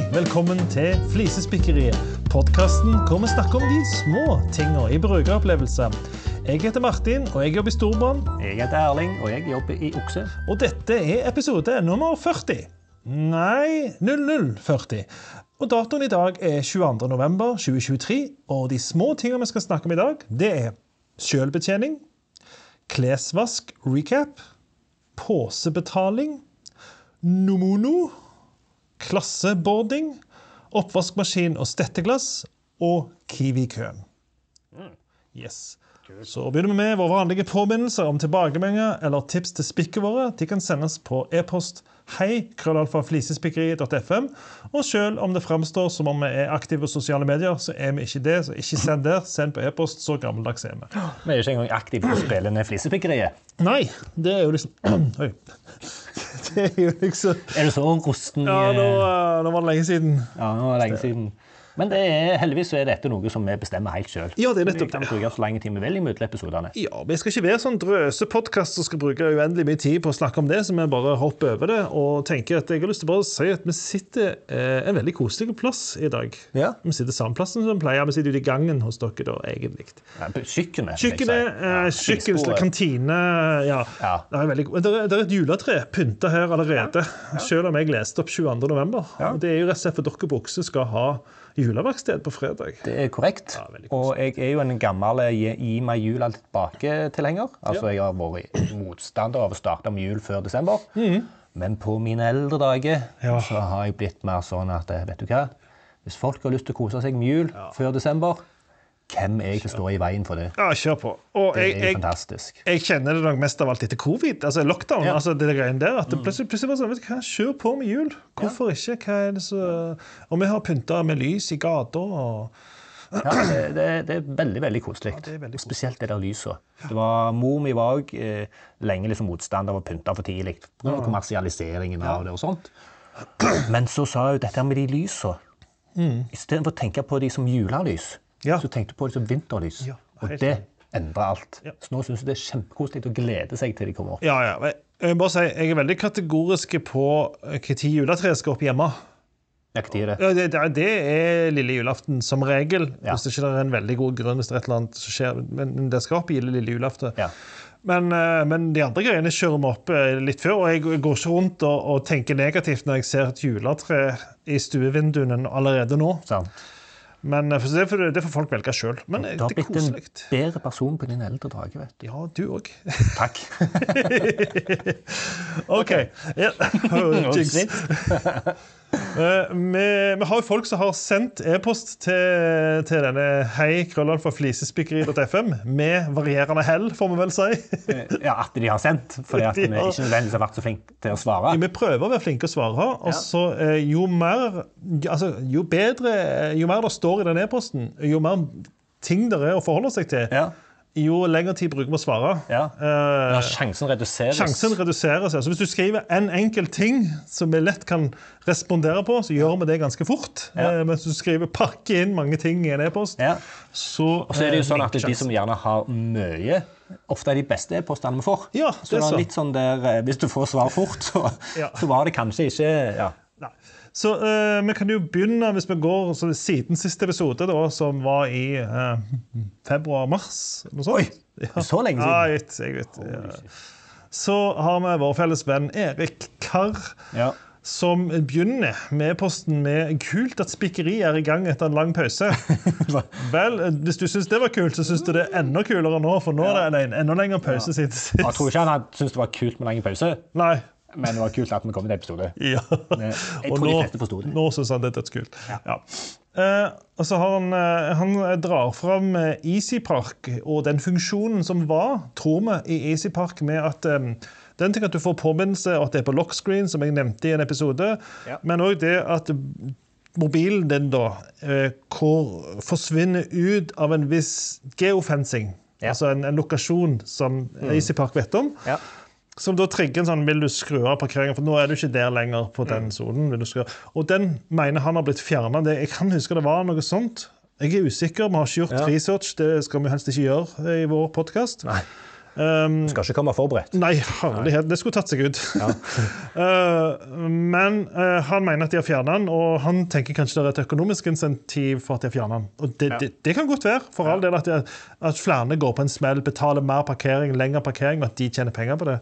Hei, velkommen til Flisespikkeriet. Podkasten hvor vi snakker om de små tinga i brukeropplevelse. Jeg heter Martin, og jeg jobber i Storbrann. Jeg heter Erling, og jeg jobber i Okse. Og dette er episode nummer 40. Nei 0040. Og datoen i dag er 22. november 2023, og de små tinga vi skal snakke om i dag, det er sjølbetjening, klesvask recap, påsebetaling, nomono, klasseboarding, oppvaskmaskin og stetteglass og Kiwi-køen. Yes. Så begynner vi med våre vanlige påminnelser om tilbakemeldinger eller tips til spikket våre. De kan sendes på e-post hei krøllalfaflisespikkeri.fm. Og selv om det framstår som om vi er aktive på sosiale medier, så er vi ikke det. Så ikke send der. Send på e-post. Så gammeldags er vi. Vi er ikke engang aktive på å spille ned Flisespikkeriet. Nei, det er jo liksom Oi. Det er jo liksom Er du så rusten? Ja, nå, eh, nå var det lenge siden. Ja, nå var det lenge siden. Men det er, heldigvis så er dette noe som vi bestemmer helt sjøl. Ja, det er Vi kan bruke så lenge tid vi vil i episodene. Ja, Vi skal ikke være sånn drøse podkast som skal bruke uendelig mye tid på å snakke om det, så vi bare hopper over det. Og tenker at jeg har lyst til bare å si at vi sitter eh, en veldig koselig plass i dag. Ja. Vi sitter samme plassen som vi pleier. Vi sitter ute i gangen hos dere, da, egentlig. Ja, Kjøkkenet. Kjøkkenet, eh, kjøkken, kantine Ja. Ja. Det, er veldig, det, er, det er et juletre pynta her allerede, selv om jeg leste opp 22. november. Ja. Det er jo rett og slett for dere bukser skal ha juleverksted på fredag. Det er korrekt. Ja, og jeg er jo en gammel eh, gi meg jula tilbake-tilhenger. Altså, jeg har vært motstander av å starte med jul før desember. Men på mine eldre dager. Ja. så har jeg blitt mer sånn at eh, vet du hva? Hvis folk har lyst til å kose seg med jul før desember, hvem er jeg til å stå i veien for det? Ja, kjør på. Og Det jeg, er jeg, fantastisk. jeg kjenner det nok mest av alt etter covid, altså lockdown. Ja. altså det greiene der, at det plutselig, plutselig var sånn, vet du hva, Kjør på med jul. Hvorfor ikke? Hva er det så... Og vi har pynta med lys i gata. og Ja, det, det, det er veldig veldig koselig. Og Spesielt det der lyset. Det var, mor mi var òg eh, lenge liksom motstander av å pynte for tidlig pga. kommersialiseringen av det. og sånt. Men så sa hun dette med de lysene. Istedenfor å tenke på de som julelys, Mm. Ja. Så tenkte du på det som vinterlys. Og det endrer endra alt. Så nå syns jeg det er kjempekoselig å glede seg til de kommer. Ja, ja. Jeg, må bare si, jeg er veldig kategorisk på når juletreet skal opp hjemme. Ja, tid det? Ja, det, det- det er lille julaften som regel. Ja. Hvis det ikke er en veldig god grunn hvis det er et eller annet som skjer. Men det skal opp i lille julaften. Ja. Men, eh, men de andre greiene kjører vi opp eh, litt før. Og jeg går ikke rundt og, og tenker negativt når jeg ser et juletre i stuevinduene allerede nå. Sant. Men eh, for det, får, det får folk velge sjøl. Men det er koselig. Du har blitt en bedre person på dine eldre dager. vet du. Ja, du òg. Takk. OK. Ja. Jinx. Eh, vi, vi har jo folk som har sendt e-post til, til denne hei krøllalfa flisespikkeri.fm med varierende hell, får vi vel si. Ja, At de har sendt, fordi at vi ikke nødvendigvis har vært så flinke til å svare. Vi prøver å være flinke til å svare. Og så eh, jo mer altså, Jo bedre Jo mer det står i den e-posten, jo mer ting det er å forholde seg til, Ja. Jo lengre tid bruker vi å svare. Ja. Eh, Ja, sjansen reduseres. Sjansen reduseres. Så hvis du skriver en enkel ting som vi lett kan respondere på, så gjør vi det ganske fort. Ja. Eh, mens du skriver pakke inn mange ting i en e-post, Ja. så Og så er det jo eh, sånn at de som gjerne har mye, ofte er de beste e-postene vi får. Ja, så det er det så. er litt sånn der Hvis du får svar fort, så, Ja. så var det kanskje ikke ja. Så uh, vi kan jo begynne, hvis vi går så siden siste episode, da, som var i uh, februar-mars. noe sånt. Oi, Ja. så lenge Ja, siden. jeg vet, jeg vet. Ja. Så har vi vår felles venn Erik Karr. Ja. Som begynner med posten med 'kult at spikkeri er i gang etter en lang pause'. Vel, hvis du syns det var kult, så syns du det er enda kulere nå, for nå er det en enda lengre pause sist. Jeg tror ikke han syntes det var kult med lang pause, Nei. Men det var kult at vi kom til episode. Ja. Jeg tror de fleste forsto det. nå syns han det er dødskult. Ja. Eh, og så har han, eh, han drar fram eh, EasyPark og den funksjonen som var, tror vi, i EasyPark med at um, den ting at du får påminnelse, at det er på lockscreen, som jeg nevnte i en episode, Ja. men òg det at mobilen din da eh, forsvinner ut av en viss geofencing. Ja. Altså en, en lokasjon som EasyPark vet om. Ja. Som da trigger en sånn Vil du skru av parkeringen? For nå er du ikke der lenger. på den sonen. Vil du av? Og den mener han har blitt fjerna. Jeg kan huske det var noe sånt. Jeg er usikker, vi har ikke gjort Ja. research. Det skal vi helst ikke gjøre i vår podkast. Nei. du Skal ikke komme forberedt. Nei, herlighet, det skulle tatt seg ut. Eh, men uh, han mener at de har fjernet den, og han tenker kanskje det er et økonomisk insentiv for at de har fjernet den. Og det, det, det kan godt være, for all del, at, de, at flere går på en smell, betaler mer parkering, lengre parkering, og at de tjener penger på det.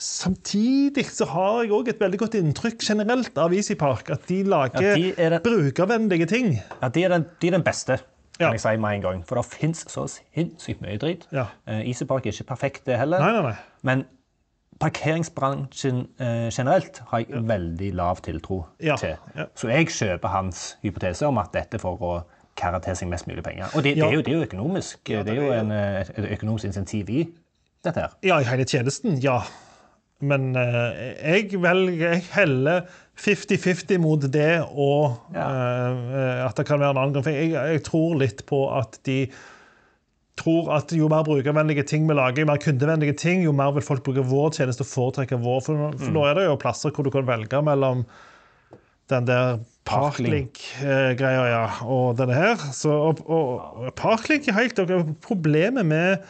Samtidig så har jeg òg et veldig godt inntrykk generelt av Easy Park, at de lager Ja, de den, brukervennlige ting. Ja, de, er den, de er den beste, kan jeg si med en gang. For det fins så sinnssykt mye dritt. Ja. Uh, Isepark er ikke perfekt, det heller. Nei, nei, nei. Men parkeringsbransjen uh, generelt har jeg veldig lav tiltro Ja, til. ja. Så jeg kjøper hans hypotese om at dette får for å karre til seg mest mulig penger. Og det, Ja. det, er, jo, det er jo økonomisk. det er jo en, eh, et økonomisk insentiv i dette her. Ja, i hele tjenesten, ja. Men eh, jeg velger Jeg heller 50-50 mot det og eh, at det kan være en annen grunn. For jeg, jeg tror litt på at de tror at jo mer brukervennlige ting vi lager, jo mer kundevennlige ting, jo mer vil folk bruke vår tjeneste og foretrekke vår. For, nå- mm. nå er det jo plasser hvor du kan velge mellom den der Parklink-greia ja, og denne her. Så, og, og, og Parklink er helt. Problemet med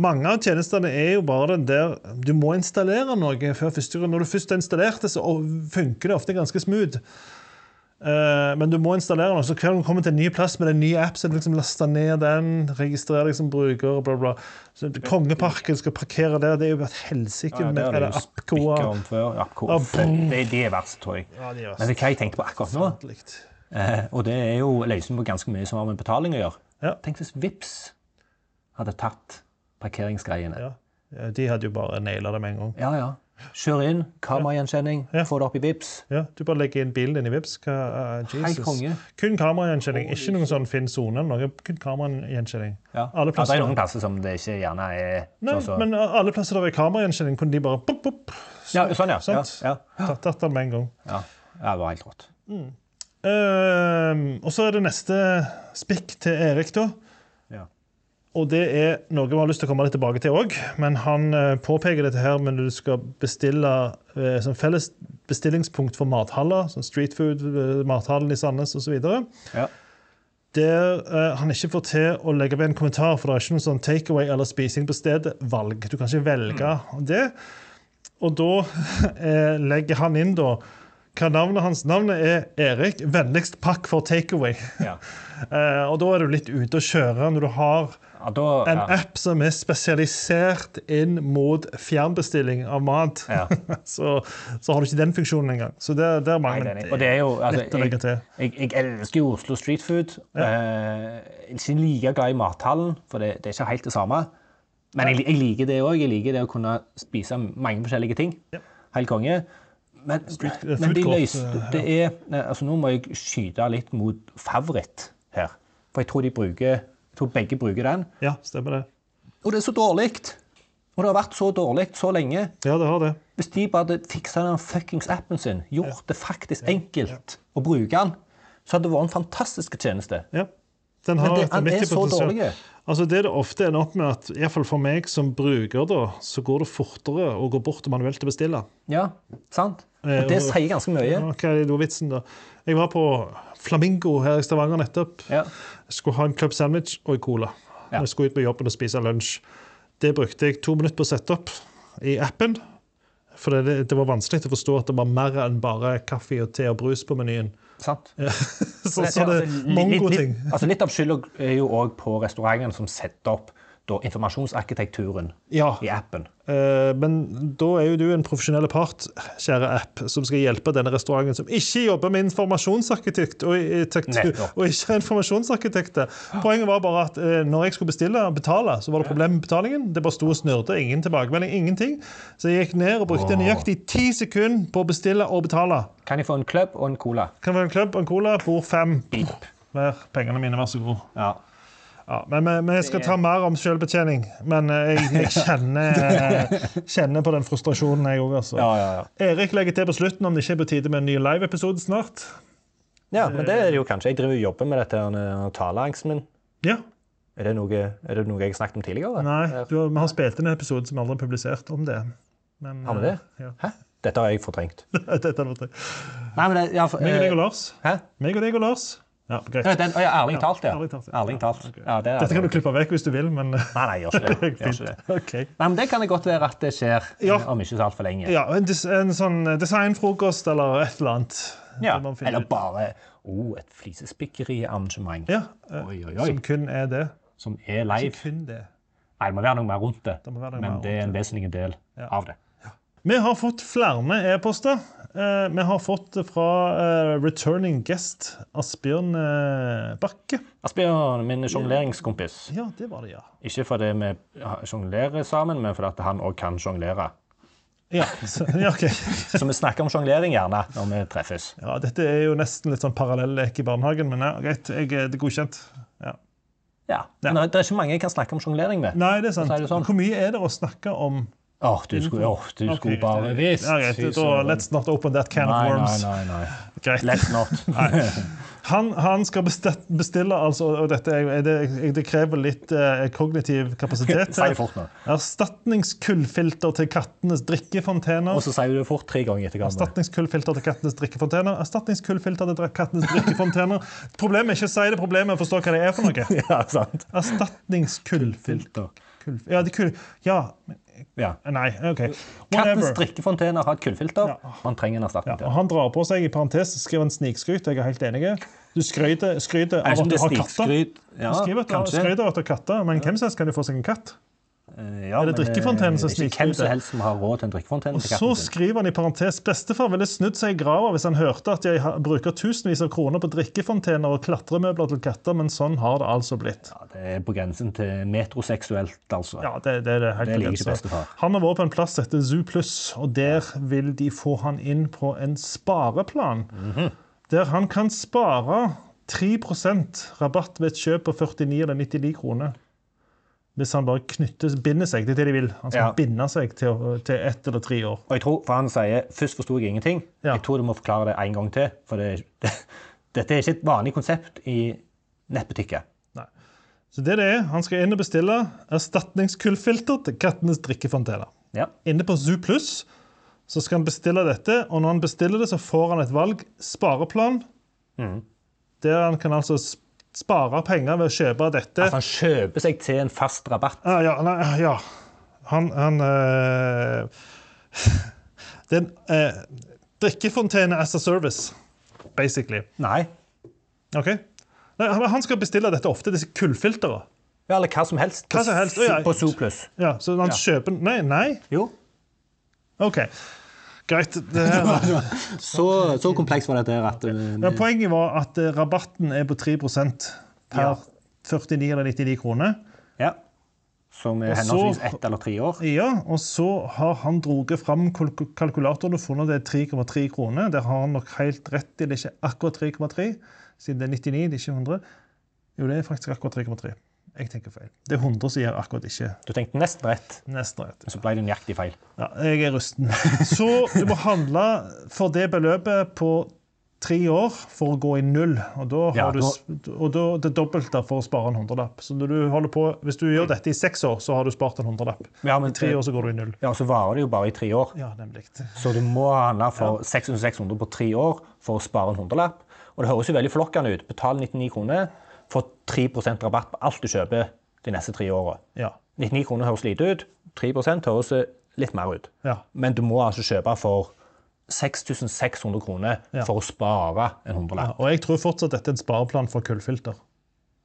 mange av tjenestene er jo bare den der Du må installere noe før første gang. Når du først har installert det, så funker det ofte ganske smooth. Eh, men du må installere noe, så hver gang du kommer til en ny plass med en ny app, så er det liksom laste ned den, registrere deg som bruker, bla, bla. Så Kongeparken skal parkere der. Det er jo et helsike med er det Appcoa. Ja. Det, de er verst, tror jeg. Ja, er Men det er hva jeg tenkte på akkurat nå, eh, og det er jo løsningen på ganske mye som har med betaling å gjøre. Ja. Tenk hvis Vips hadde tatt parkeringsgreiene. Ja. Ja, De hadde jo bare naila det med en gang. Ja, ja. Kjør inn, kameragjenkjenning, Ja. få det opp i Vips. Ja, Du bare legger inn bilen din i Vipps. Hva, uh, konge. Kun kameragjenkjenning, ikke noen sånn Finn sone eller noe. Kun kameragjenkjenning. Ja. Alle Ja, det er noen plasser som det ikke gjerne er Nei, så, så. men alle plasser der er kameragjenkjenning, kunne de bare pop, pop, ja, Sånn, ja. ja, sant? ja. tatt tatt den med en gang. ja. ja det var helt rått. Ehm, og så er det neste spikk til Erik, da. Og det er noe vi har lyst til å komme litt tilbake til òg. Men han eh, påpeker dette her når du skal bestille eh, som felles bestillingspunkt for mathaller, som Street Food, eh, mathallen i Sandnes osv. Ja. Der han ikke får til å legge ved en kommentar, for det er ikke noe sånn takeaway eller spising på stedet-valg. Du kan ikke velge det. Og da eh, legger han inn da hva navnet hans Navnet er Erik. Vennligst pakk for takeaway. Ja. Eh, og da er du litt ute å kjøre når du har Ja, da, en app som er spesialisert inn mot fjernbestilling av mat. Ja. så, så har du ikke den funksjonen engang. Så det, det er mange det det. Jo altså, litt å legge til. jeg, jeg elsker jo Oslo Street Food. Jeg er ikke like glad i mathallen, for det, det er ikke helt det samme. Men jeg, jeg liker det òg. Jeg liker det å kunne spise mange forskjellige ting. Helt konge. Men, men de food løs, eh, det er altså Nå må jeg skyte litt mot favoritt her. For jeg tror de bruker jeg tror begge bruker den. Ja, stemmer det. Og det er så dårlig! Og det har vært så dårlig så lenge. Ja, det har det. Hvis de bare hadde fiksa den fuckings appen sin, gjort det faktisk enkelt å bruke den, så hadde det vært en fantastisk tjeneste. Ja. Den Men har det, et er så dårlig. Altså Det det ofte ender opp med at, i hvert fall for meg som bruker, da, så går det fortere å gå bort og manuelt bestille. Ja, sant? Eh, Og det sier ganske mye. Ja, Hva er vitsen, da? Jeg var på Flamingo her i Stavanger nettopp. Ja. Jeg skulle ha en club sandwich og en cola. Ja. Jeg skulle ut på jobben og spise lunsj. Det brukte jeg to minutter på å sette opp i appen. For det, det var vanskelig å forstå at det var mer enn bare kaffe og te og brus på menyen. Sant? Så, så det er altså, litt- ting. Altså, litt av skylda er jo òg på restaurantene som setter opp da, informasjonsarkitekturen Ja, i appen. eh, men da er jo du en profesjonell part, kjære app, som skal hjelpe denne restauranten som ikke jobber med informasjonsarkitekt og, tektur, og ikke er informasjonsarkitekter. Poenget var bare at eh, når jeg skulle bestille og betale, så var det problem med betalingen. Det bare sto og snurte. Ingen tilbakemelding, ingenting. Så jeg gikk ned og brukte nøyaktig ti sekunder på å bestille og betale. Kan jeg få en klubb og en cola? Kan jeg få en klubb og en cola, bord fem. Vær pengene mine, vær så god. Ja. Ja, men vi, vi skal ta mer om selvbetjening. Men eh, jeg, jeg kjenner, eh, kjenner på den frustrasjonen, jeg òg. Altså. Ja, ja, ja. Erik legger til på slutten om det ikke er på tide med en ny live-episode snart. ja, men det er det jo kanskje. Jeg driver og jobber med dette her taleangsten min. Ja. Er det, noe, er det noe jeg har snakket om tidligere? Nei, du, har- vi har spilt inn en episode som aldri er publisert om det. Men, Har vi det? eh, Ja. Hæ? Dette har jeg fortrengt. Dette er noe. Nei, men det, ja, for, Meg og deg og eh, Lars. Hæ? Meg og deg og Lars. Ja, greit. Den, ja, ærlig talt, ja. ærlig talt, ja. Ærlig talt. Ja, det Dette kan du klippe vekk hvis du vil, men Nei, nei, gjør ikke det. Gjør ikke det. okay. Nei, men det kan det godt være at det skjer Ja. eh, om ikke så altfor lenge. Ja, en, en sånn designfrokost eller et eller annet. Ja, Eller bare oh, et flisespikkeriarrangement Ja, eh, Oi, oi, oi. som kun er det. som er live. Som kun det. Nei, det må være noe mer rundt det. Det Men det er en vesentlig del av det. Vi har fått flere e-poster. Eh, vi har fått det fra eh, returning guest Asbjørn eh, Bakke. Asbjørn, min sjongleringskompis. Ja, det var det, ja. Ikke fordi vi sjonglerer sammen, men fordi han òg kan sjonglere. Ja, så, ja, ok. Så vi snakker om sjonglering gjerne når vi treffes. Ja, dette er jo nesten litt sånn parallellek i barnehagen, men ja, greit. Jeg, det er godkjent. Ja. Ja. Men det er ikke mange jeg kan snakke om sjonglering med. Nei, det er sant. Så er det sånn. Hvor mye er det å snakke om Åh, du skulle, oh, du okay, skulle bare visst. Ja, greit. Da, let's not open that can Nei, of worms. nei, nei. Greit. Let's not. Han, han skal bestille, altså, og dette er, det, det krever litt eh, kognitiv kapasitet. Si fort nå. Erstatningskullfilter til kattenes drikkefontener. Og så sier du det fort tre ganger etter gangen. Erstatningskullfilter til kattenes drikkefontener. Erstatningskullfilter til kattenes drikkefontener. Problemet er ikke å si det, problemet er å forstå hva det er for noe. Ja, sant. Erstatningskullfilter. Kull, ja, det er kull... Ja. men- Ja. Nei, OK. Kattens Whatever. har et kullfilter. Man trenger en erstatning til til. han drar på seg i parentes skriver en snikskryt. Jeg er helt enig. Du skryter, skryter Er av at du har katter. Du skriver at du har katter, men hvem som helst kan jo få seg en katt. Eh, Ja, Er det eh, drikkefontenen som ikke sniker hvem som helst som har råd til en drikkefontene Og så skriver han i parentes bestefar ville snudd seg i grava hvis han hørte at jeg bruker tusenvis av kroner på drikkefontener og klatremøbler til katter, men sånn har det altså blitt. Ja, det er på grensen til metroseksuelt, altså. Ja, det, det er det helt Det liker bestefar. Han har vært på en plass etter Zoo Plus, og der vil de få han inn på en spareplan. Mhm. Der han kan spare 3% rabatt ved et kjøp på 49 eller 99 kroner. Hvis han bare knytter, binder seg. Det er det de vil. Han skal Ja. binde seg til, til ett eller tre år. Og jeg tror, for han sier først forsto jeg ingenting. Ja. Jeg tror du må forklare det en gang til. For det, det, dette er ikke et vanlig konsept i nettbutikker. Nei. Så det det er, Han skal inn og bestille erstatningskullfilter til kattenes drikkefontener. Ja. Inne på Zoo Plus så skal han bestille dette, og når han bestiller det, så får han et valg. Spareplan. Mm. Der han kan altså s- spare penger ved å kjøpe dette. Altså han kjøper seg til en fast rabatt. Ah, ja, nei, ja. Han, han øh, Det er en eh, drikkefontene as a service, basically. Nei. OK? Nei, han- skal bestille dette ofte, disse kullfiltrene. Ja, eller hva som helst. Hva som helst, ja. På Zooplus. Ja, så han Ja. kjøper Nei, nei. Jo. OK. Greit. Det her, Så, så komplekst var dette at men poenget var at eh, rabatten er på 3% per Ja. 49 eller 99 kroner. Ja. Som er henholdsvis ett eller tre år. Ja, og så har han droget fram kalkulatoren og funnet det er 3,3 kroner. Der har han nok helt rett i. Det er ikke akkurat 3,3, siden det er 99, det er ikke 100. Jo, det er faktisk akkurat 3,3. Jeg tenker feil. Det er 100 som gjør akkurat ikke Du tenkte nesten rett, nesten rett. så ble det nøyaktig feil. Ja, jeg er rusten. Så du må handle for det beløpet på tre år for å gå i null. Og da har Ja, du, og da det dobbelte for å spare en hundrelapp. Så når du holder på, hvis du gjør dette i seks år, så har du spart en hundrelapp. Ja, men I tre år så går du i null. Ja, så varer det jo bare i tre år. Ja, nemlig. Så du må handle for 6600 på tre år for å spare en hundrelapp. Og det høres jo veldig flokkende ut. Betal 99 kroner, få 3% rabatt på alt du kjøper de neste tre åra. Ja. 99 kroner høres lite ut. 3% høres litt mer ut. ja. Men du må altså kjøpe for 6600 kroner Ja. for å spare en Ja, hundrelapp. og jeg tror fortsatt dette er en spareplan for kullfilter.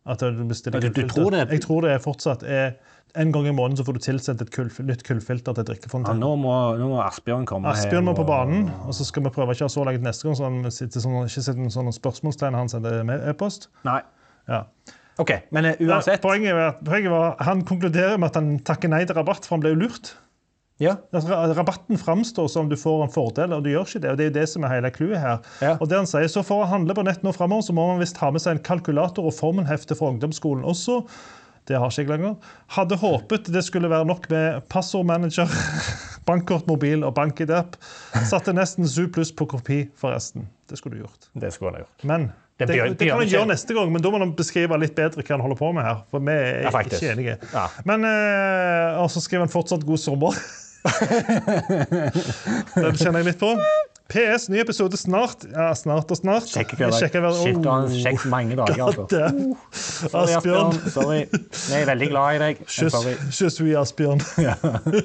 At du bestiller Ja, du- du kullfilter. tror det? Jeg tror det er fortsatt er En gang i måneden så får du tilsendt et kull, nytt kullfilter til Ja, drikkefonten. nå, må, nå må Asbjørn komme Asbjørn må på banen, og så skal vi prøve å ha så langt neste gang, så han sitter sånn, ikke sitter sånn spørsmålstegn han sender med e-post. Nei. Ja. OK, men eh, uansett. Poenget, var, poenget var Han konkluderer med at han takker nei til rabatt, for han ble jo lurt. Ja. Rabatten framstår som du får en fordel, og du gjør ikke det. og Det er jo det som er hele clouet her. Ja. Og det han sier, så For å handle på nett nå fremover, så må man visst ha med seg en kalkulator og formelhefte fra ungdomsskolen også. Det har ikke jeg lenger. Hadde håpet det skulle være nok med passordmanager, bankkort, mobil og bank-ID-app. Satte nesten Zoo Pluss på kopi, forresten. Det skulle du gjort. Det skulle han ha gjort. Men Det det, det, kan han gjøre neste gang, men da må han beskrive litt bedre hva han holder på med her. For vi er Ja, ikke enige. Ja. Men eh, Og så skriver han fortsatt god sommer. Den kjenner jeg litt på. PS, ny episode snart. Ja, snart og snart. Sjekker hver dag. Har Oh, sjekket mange dager, altså. damn. Sorry, Asbjørn. Sorry. Vi er veldig glad i deg. Kyss, vi, Asbjørn.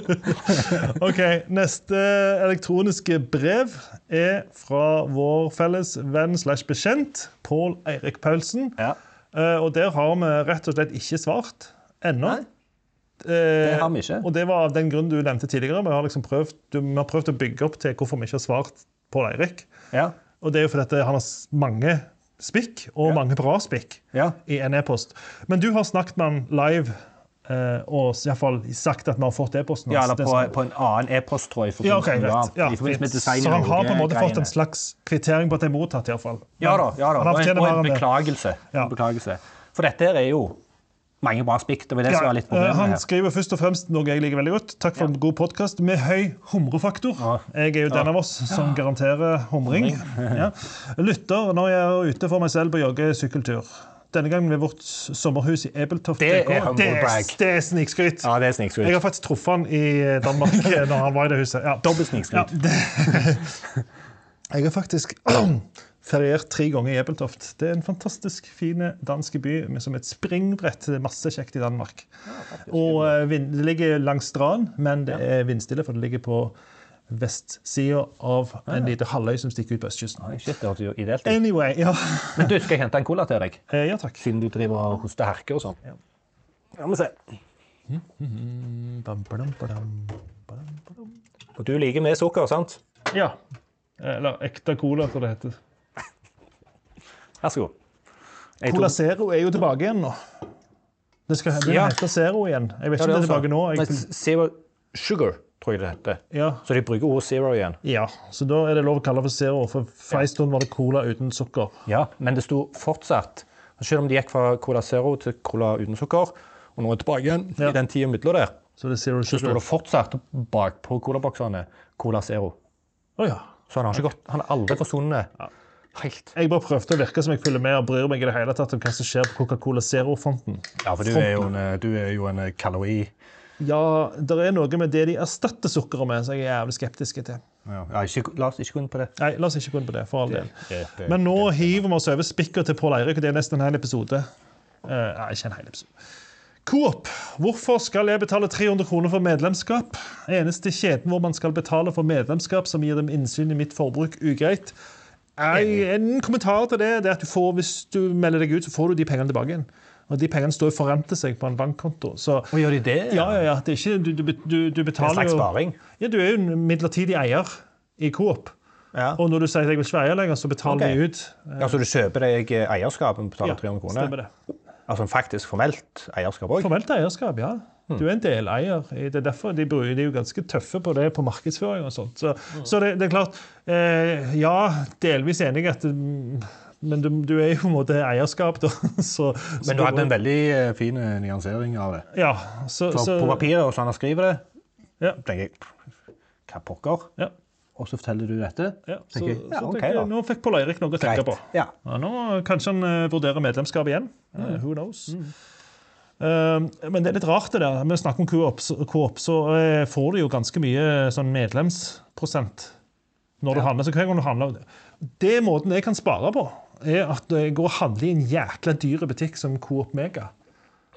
ok, Neste elektroniske brev er fra vår felles venn slash bekjent Pål Eirik Paulsen. Ja. Uh, og der har vi rett og slett ikke svart ennå. Nei, det har vi ikke. Og det var av den grunn du nevnte tidligere. Vi har, liksom prøvd, du, vi har prøvd å bygge opp til hvorfor vi ikke har svart Pål Eirik. Ja. Og det er jo fordi han har mange spikk, og mange bra spikk, Ja. i en e-post. Men du har snakket med han live. eh, og i hvert fall sagt at vi har fått e-posten ja, eller på, på en annen e-post, tror jeg. ja, okay, rett. med- Ja, I forbindelse med. Design Så han har på en måte fått en slags kvittering på at det er mottatt, iallfall. Ja da. ja da. Og en, og en beklagelse. Ja. Beklagelse. For dette her er jo mange bra spikk. Det var det som var litt problemet her. han skriver først og fremst noe jeg liker veldig godt. Takk for en god podkast med høy humrefaktor. Jeg er jo den av oss som garanterer humring. Ja. Lytter når jeg er ute for meg selv på jogge-sykkeltur. Denne gangen ved vårt sommerhus i Ebeltoft. Det er humble det er, snikskryt. Ja, det er Jeg har faktisk truffet han i Danmark når han var i det huset. Ja. Dobbelt snikskryt. Ja. Jeg har faktisk feriert tre ganger i Ebeltoft. Det er en fantastisk fin dansk by med som et springbrett. Det er Masse kjekt i Danmark. Og eh, vind, Det ligger langs stranden, men det er vindstille, for det ligger på vestsida av en liten halvøy som stikker ut på østkysten. Shit, det hørtes jo ideelt ut. Anyway, ja. Men du, skal jeg hente en cola til deg? Eh, Ja takk. Siden du driver og hoster herker og sånn. Ja, vi se. Bam, badam, badam, badam, badam. Og du liker med sukker, sant? Ja. Eller ekte cola, som det heter. Vær så god. Jeg Cola Zero er jo tilbake igjen nå. Det skal det Ja. heter Zero igjen. Jeg vet Ja, ikke om det er tilbake nå. Nei, Jeg, Zero Sugar, tror jeg det heter. ja, Så de bruker ordet zero igjen. ja, så da er det lov å kalle det for Zero. For for en stund var det cola uten sukker. Ja, men det sto fortsatt Selv om de gikk fra Cola Zero til Cola uten sukker, og nå er tilbake igjen Ja. i den tida mellom der, Så det så står det fortsatt bakpå colaboksene Cola Zero. Oh, ja. Så han har gått Han har aldri forsvunnet helt. Jeg bare prøvde å virke som jeg følger med og bryr meg i det hele tatt om hva som skjer på Coca-Cola Zero-fonten. Ja, for du er jo en, du er jo en kalori... Ja, det er noe med det de erstatter sukkeret med, som jeg er jævlig skeptisk til. Ja, ja, ikke, la oss ikke gå inn på det. Nei, La oss ikke gå inn på det, for all del. det- det- Men nå hiver vi oss over spikker til Pål Eirik, og det er nesten en hel episode. Uh, nei, ikke en hel episode. Coop. Hvorfor skal jeg betale 300 kroner for medlemskap? Eneste kjeden hvor man skal betale for medlemskap som gir dem innsyn i mitt forbruk, ugreit. Nei, en kommentar til det, det er at du får, hvis du melder deg ut, så får du de pengene tilbake igjen. Og de pengene står jo forrente seg på en bankkonto. Så Og gjør de det? ja, ja, ja. Det er ikke, du, du, du, du En betaler slags sparing? Ja, du er jo en midlertidig eier i Coop. Ja. Og når du sier at jeg vil ikke være eier lenger, så betaler okay. de ut. ja, Så du kjøper deg eierskap og betaler 300 kroner? stemmer det. Altså faktisk formelt eierskap òg? Formelt eierskap, ja. Du er en deleier. Det er derfor de, bruker, de er jo ganske tøffe på det på markedsføring og sånt. Så, så det, det er klart eh, Ja, delvis enig at mm, Men du, du er jo på en måte eierskap, da. Så, Men du hadde en veldig eh, fin eh, nyansering av det. Ja. Så, så, på papiret, og sånn han skriver det, Ja. tenker jeg Hva pokker? Ja. Og så forteller du dette? ja, så, jeg, ja, så ok tenker jeg, nå fikk Pål Eirik noe å tenke Greit. på. Ja. Nå Kanskje han uh, vurderer medlemskap igjen. Uh, who knows? Eh, men det er litt rart, det der. Vi snakker om Coop, så- Coop så eh, får du jo ganske mye sånn medlemsprosent når du handler. Så hver gang du handler Det måten jeg kan spare på, er at jeg går og handler i en jækla dyr butikk som Coop Mega.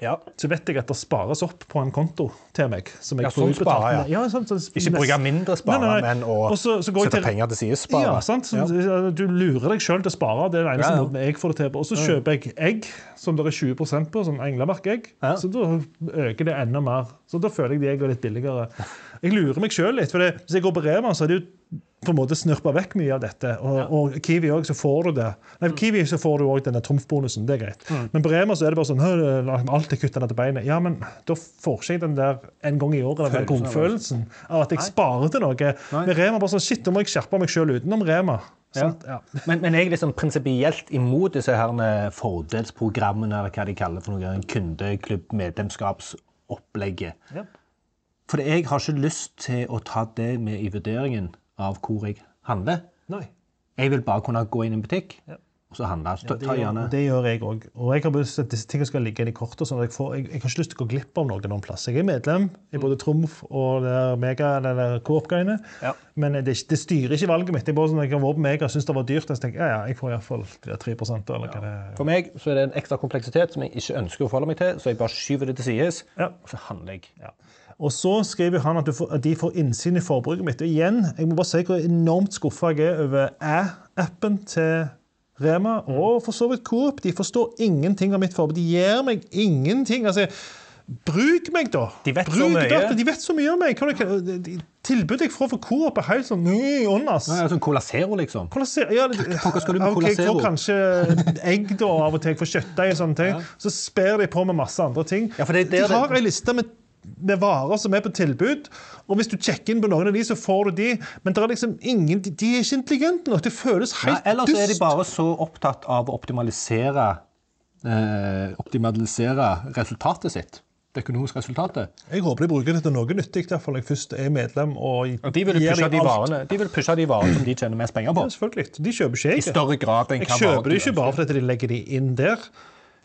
Ja. Så vet jeg at det spares opp på en konto til meg. Som jeg Ja, får sånn utbetalt. spare, ja. ja sånn, så Ikke bruke mindre spare, Nei, nei, nei. men å Og så- så går jeg sette til- penger til side spare. Ja, sant? Så, Du lurer deg sjøl til å spare. Det er den eneste Ja, ja. måten jeg får det til på. Og så kjøper jeg egg som det er 20% på, sånn englemarkegg. Ja. Så da øker det enda mer. Så da føler jeg de eggene er litt billigere. Jeg lurer meg sjøl litt. for det, Hvis jeg går på Rema, så er det jo på en måte snurpa vekk mye av dette. Og, og Kiwi òg, så får du det. Nei, Kiwi så får du òg denne trumfbonusen. Det er greit. Mm. Men på Rema så er det bare sånn «Hø, Alt er kutta ned til beinet. Ja, men da får ikke jeg den der en gang i året, den der godfølelsen av at jeg sparer til noe. Med Rema bare sånn Shit, da må jeg skjerpe meg sjøl utenom Rema. Sant? Ja. Men, men jeg er liksom prinsipielt imot disse her fordelsprogrammene, eller hva de kaller for noe, kundeklubb-medlemskapsopplegget. Ja. For jeg har ikke lyst til å ta det med i vurderingen av hvor jeg handler. Nei. Jeg vil bare kunne gå inn i en butikk, Ja. og så handle. Så ta, ta gjerne Det gjør jeg òg. Og jeg har lyst til at disse tingene skal ligge inn i kortet. sånn jeg, får, jeg, jeg har ikke lyst til å gå glipp av noe noen plass. Jeg er medlem i både Trumf og det der Mega eller Coop-greiene. Ja. Men det, det styrer ikke valget mitt. Jeg bare sånn, jeg har vært på Mega og syns det var dyrt. Så tenker, ja, ja, jeg får iallfall 3 eller hva det er. For meg så er det en ekstra kompleksitet som jeg ikke ønsker å forholde meg til, så jeg bare skyver det til sides, Ja. og så handler jeg. Ja. Og så skriver han at, du får, at de får innsyn i forbruket mitt. Og igjen, jeg må bare si hvor enormt skuffa jeg er over æ-appen til Rema og for så vidt Coop. De forstår ingenting av mitt forbruk. De gir meg ingenting. Altså, bruk meg, da! De vet så mye. data. De vet så mye om meg. Tilbudet jeg får fra Coop, er helt sånn «Ny, åndas. Ja, sånn Cola Zero, liksom. Cola Zero, ja, det, Hva skal du med ok, Cola Jeg får kanskje egg da, av og til. Jeg får kjøttdeig og sånne ting. Så sper de på med masse andre ting. Ja, for det er de har det- ei liste med, med varer som er på tilbud, og hvis du sjekker inn på noen av de, så får du de. Men det er liksom ingen, de, er ikke intelligente nok. Det føles helt Ja, Eller så er de bare så opptatt av å optimalisere, eh, optimalisere resultatet sitt. Det økonomiske resultatet. Jeg håper de bruker det til noe nyttig, derfor jeg først er medlem. og Og de vil gir pushe de varene, de vil pushe de varene som de tjener mest penger på. Ja, selvfølgelig. De kjøper ikke I jeg. større grad enn Jeg hva kjøper de ikke bare fordi de legger de inn der.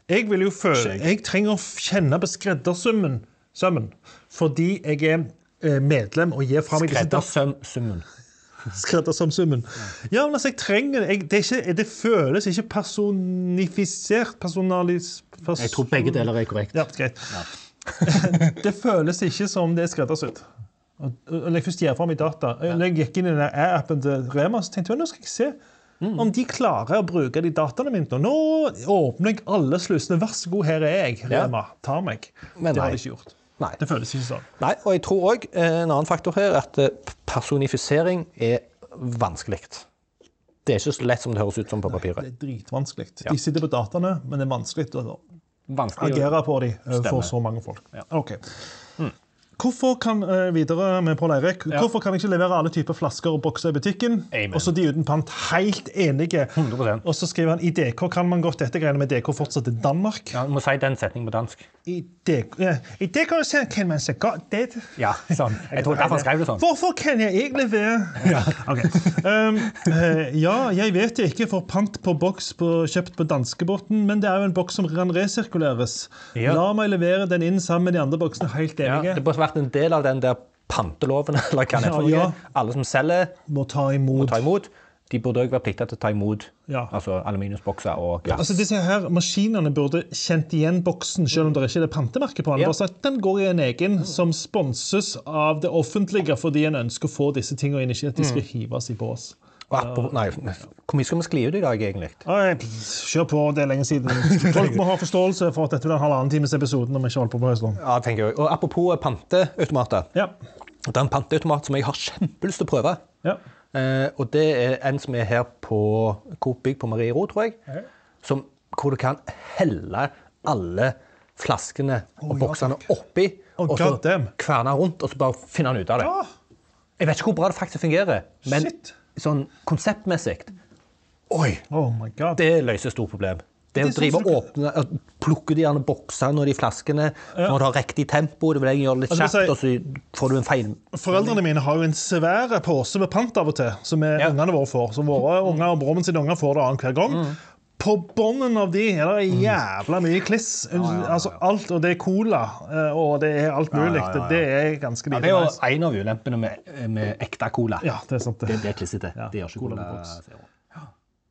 Jeg vil jo føle, jeg trenger å kjenne på skreddersummen sømmen, fordi jeg er eh, medlem og gir fra meg Skreddersøm-summen. Skreddersøm-summen. Ja, men altså, jeg trenger jeg, det, er ikke, det føles ikke personifisert, personalis... Person... Jeg tror begge deler er korrekt. Ja, greit. det føles ikke som det er skreddersydd. Når jeg først gir fra meg data Når jeg gikk inn i den appen til Rema, så tenkte jeg nå skal jeg se Mm. om de klarer å bruke de dataene mine. Nå åpner jeg alle slusene. Vær så god, her er jeg. Rema, ta meg. Men det har de ikke gjort. Nei. Det føles ikke sånn. Nei, og jeg tror òg en annen faktor her er at eh, personifisering er vanskelig. Det er ikke så lett som det høres ut som på papiret. Det er dritvanskelig. De sitter på dataene, men det er vanskelig å agere på dem for så mange folk. Ja. Ok. Hvorfor kan eh, videre med Paul Eirik, hvorfor kan jeg ikke levere alle typer flasker og bokser i butikken? Og så de uten pant. Helt enige. 100%. Og så skriver han i DK kan man godt dette greiene med DK fortsatt til Danmark. ja, Du må si den setningen på dansk. I DK, ja, i DK kan man så godt det. Ja, sånn. Jeg tror derfor skrev det sånn. Hvorfor kan jeg ikke levere Ja, okay. Um, eh, ja, jeg vet jeg ikke får pant på boks på, kjøpt på danskebåten, men det er jo en boks som kan resirkuleres. Ja. La meg levere den inn sammen med de andre boksene. Helt enige. Ja, det det burde vært en del av den der panteloven, eller hva det er Ja. Ja. Alle som selger, Må ta imot. ta imot. De burde òg være plikta til å ta imot Ja. altså aluminiumsbokser og glass. Altså disse her Maskinene burde kjent igjen boksen, selv om det ikke er det pantemerket på den. Ja. Bare sagt, Den går i en egen, som sponses av det offentlige fordi en ønsker å få disse tingene inn, ikke at de skal hives i bås. Apropos- nei, hvor mye skal vi skli ut i dag, egentlig? Nei, Kjør på, det er lenge siden. Folk må ha forståelse for at dette blir en halvannen times episode når vi ikke holder på på stund. Ja, tenker jeg. Og apropos panteautomater. Ja. Det er en panteautomat som jeg har kjempelyst til å prøve. ja. Eh, og det er en som er her på Coop Bygg på Mariero, tror jeg. Ja. Som, hvor du kan helle alle flaskene og oh, boksene ja, oppi. Oh, og så kverne rundt, og så bare finne ut av det. Ja. Jeg vet ikke hvor bra det faktisk fungerer, men Shit. Sånn konseptmessig Oi! oh my god. Det løser stort problem. Det Det å drive og åpne, plukke de boksene og de flaskene når du har riktig tempo, det vil jeg gjøre litt Altså, kjapt, og så får du en feil Foreldrene mine har jo en svær pose med pant av og til, som Ja. ungene våre får. Som våre unger og broren sine unger får det annenhver gang. Mm. På bånden av de er det jævla mye kliss. Altså alt, Og det er cola, eh, og det er alt mulig. ja, ja. Det er ganske ja, Det er jo en av ulempene med, med ekte cola. Ja, det er sant. Det, Det det er klissete. Ja, det gjør ikke Cola cola. Zero.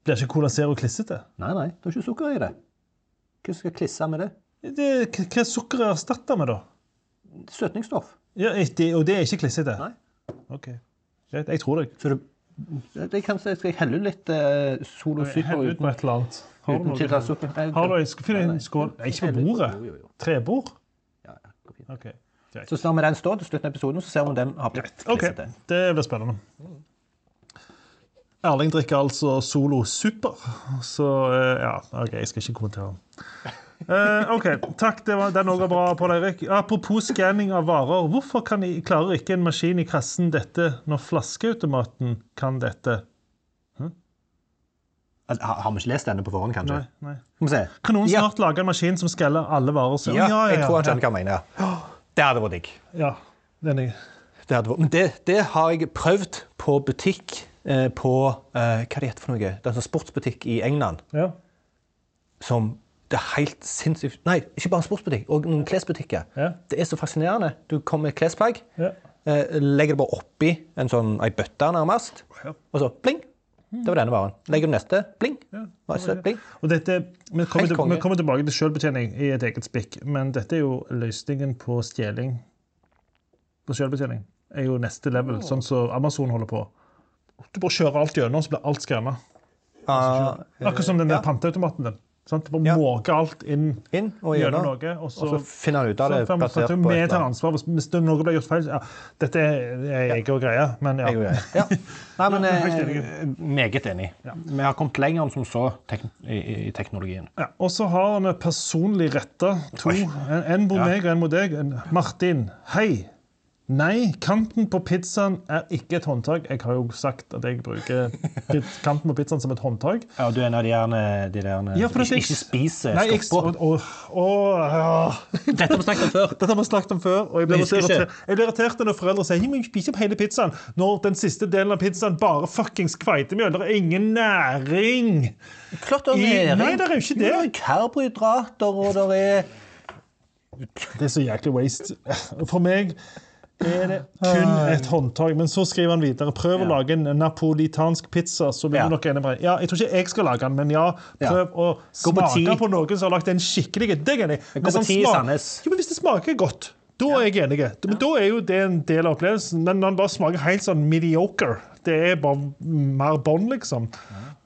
blir ikke Cola Zero klissete. Nei, nei, det er ikke sukker i det. Hva skal klisse med det? Det, hva sukker er erstatta med, da? Søtningsstoff. Ja, det, og det er ikke klissete? Nei. Ok, Jeg, jeg tror deg. Det, kan jeg skal helle litt eh, Solo Super Hell ut uten, et eller annet. Har du uten noe? tiltakssukker? Nei, Har du, jeg skal finne en skål Nei, ikke på bordet. Jo, jo, jo. Trebord? Ja, ja, går fint. Ok, greit. Så lar vi den stå til slutten av episoden, så ser vi om den har blitt Ok, klissete. Det blir spennende. Erling drikker altså Solo Super, så eh, ja, OK, jeg skal ikke kommentere. Eh, OK, takk. Det var, den òg var bra, Pål Eirik. Apropos skanning av varer. Hvorfor kan, klarer ikke en maskin i kassen dette når flaskeautomaten kan dette? Altså, Har, har vi ikke lest denne på forhånd, kanskje? Nei, nei. Se. Kan noen Ja. snart lage en maskin som skaller alle varer? Så, Ja, jeg tror han skjønner hva han mener. Det hadde vært digg. Ja, den er Det hadde vært, men det, det har jeg prøvd på butikk eh, på eh, Hva det heter for noe? Det er en sånn sportsbutikk i England Ja. som det er helt sinnssykt Nei, ikke bare en sportsbutikk, og noen klesbutikker. Ja. Det er så fascinerende. Du kommer med klesplagg, Ja. eh, legger det bare oppi en sånn ei bøtte nærmest, Ja. og så pling! Det var denne varen. Legger du neste, bling. Masse, bling. Og dette, vi, kommer vi kommer tilbake til selvbetjening i et eget spikk, men dette er jo løsningen på stjeling. På selvbetjening er jo neste level, sånn som Amazon holder på. Du bare kjører alt gjennom, så blir alt skanna. Ah, Akkurat som den der panteautomaten din. Sant? Bare Ja. måker alt inn inn og gjennom noe, og så, Og så finner han ut av det så- for- for- for- på Vi tar ansvar hvis, er noe blir gjort feil. Ja, dette er er og greia, men ja. Jeg Ja. Nei, men jeg helt eh, Meget enig. Vi har kommet lenger enn som så tek i, i- i teknologien. Ja, og så har vi personlig retta to. En, en mot meg og en mot deg. En- Martin, hei. Nei, kanten på pizzaen er ikke et håndtak. Jeg har jo sagt at jeg bruker kanten på pizzaen som et håndtak. Ja, og du er en av de gjerne de der Ja, som ikke, ikke spiser Nei, jeg, og, og, og, ja. Dette har vi snakket om før. Dette har vi snakket om før, og jeg blir, irritert, jeg blir irritert når foreldre sier «Jeg må spise opp hele pizzaen, når den siste delen av pizzaen bare fuckings kveitemjøl. Det er ingen næring. Klart det er næring. Nei, det er jo ikke det. Det er karbohydrater, og det er Det er så jæklig waste. For meg er det kun et håndtak. Men så skriver han videre prøv å lage en napolitansk pizza. så blir Ja. nok enig. Ja, Jeg tror ikke jeg skal lage den, men ja, prøv å smake på på noen som har lagd en skikkelig Det er enig i. Gå på ti Sandnes. Jo, men hvis det smaker godt, da er jeg enig. Men da er jo det en del av opplevelsen. Men når den bare smaker helt sånn mediocre, det er bare mer bånd, liksom.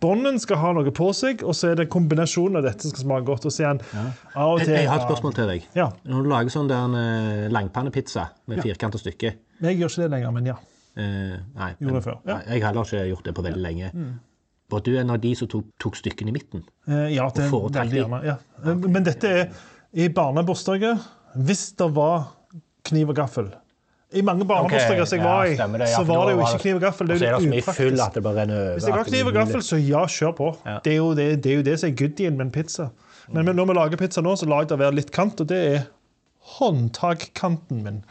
Bånden skal ha noe på seg, og så er det kombinasjonen av dette som skal smake godt. Og så igjen, ja. av og Jeg, til jeg har et spørsmål til deg. Ja. Når du lager sånn der en eh, langpannepizza med firkanta stykker Jeg gjør ikke det lenger, men ja. eh, Nei, men- før, ja. nei, jeg har heller ikke gjort det på veldig lenge. Var du en av de som tok, tok stykkene i midten? Eh, Ja, det er veldig gjerne. Ja. Men dette er i barnebursdager. Hvis det var kniv og gaffel. I mange barnebursdager som jeg var i, det, så var det jo ikke kniv og gaffel. Det er jo upraktisk. Hvis jeg har kniv og gaffel, så ja, kjør på. Ja. Det, er jo det, det er jo det som er goodien med en pizza. Men når vi lager pizza nå, så lar jeg det være litt kant, og det er håndtakkanten min.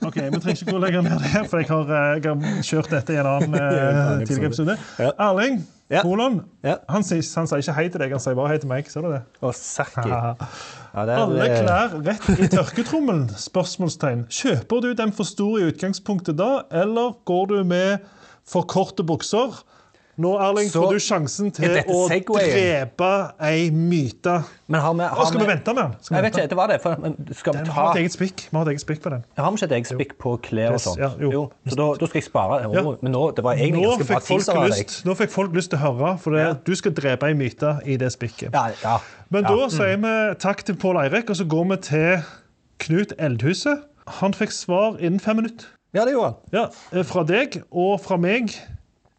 Ok, Vi trenger ikke gå lenger ned det, for jeg har, eh, jeg har kjørt dette i en annen eh, tidligere episode. Erling Ja. Kolon, Ja. han, sier, han sier ikke hei til deg, han sier bare hei til meg. Ser du det? Oh. Ja, det er, Alle klær rett i tørketrommelen? Spørsmålstegn. Kjøper du dem for store i utgangspunktet da, eller går du med for korte bukser? Nå, Erling, Så får du sjansen til å drepe ei myte. Men har vi, har skal vi vente med den? Jeg vet ikke, det var det. For, men skal vi Vi ta har et eget spikk. Vi har et eget spikk på den. Jeg Har vi ikke et eget spikk på klær og sånt? ja, jo. Så da, da skal jeg spare. Ja. Men nå, det var egentlig Nå ganske bra teaser av deg. nå fikk folk lyst til å høre, for det, du skal drepe ei myte i det spikket. Ja, ja. Men ja. da sier vi takk til Pål Eirik, og så går vi til Knut Eldhuset. Han fikk svar innen fem minutter. ja, det gjorde han. Ja, eh, Fra deg og fra meg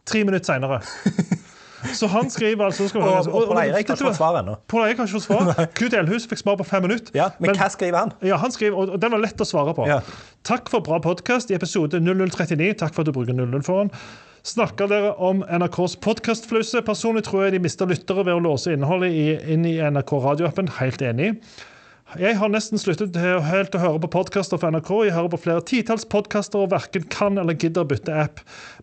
tre minutter seinere. Så han skriver altså skal Og, og Pål Eirik har ikke fått svar ennå. Pål Eirik har ikke fått svar. Knut Elhus fikk svar på fem minutter. Ja, men, hva skriver han? Ja, han skriver, og og den var lett å svare på. Ja. Takk for bra podkast i episode 0039. Takk for at du bruker 00 foran. Snakker dere om NRKs podkastflause? Personlig tror jeg de mister lyttere ved å låse innholdet i, inn i NRK radioappen. Helt enig. Jeg har nesten sluttet helt å høre på podkaster fra NRK. Jeg hører på flere titalls podkaster og verken kan eller gidder bytte app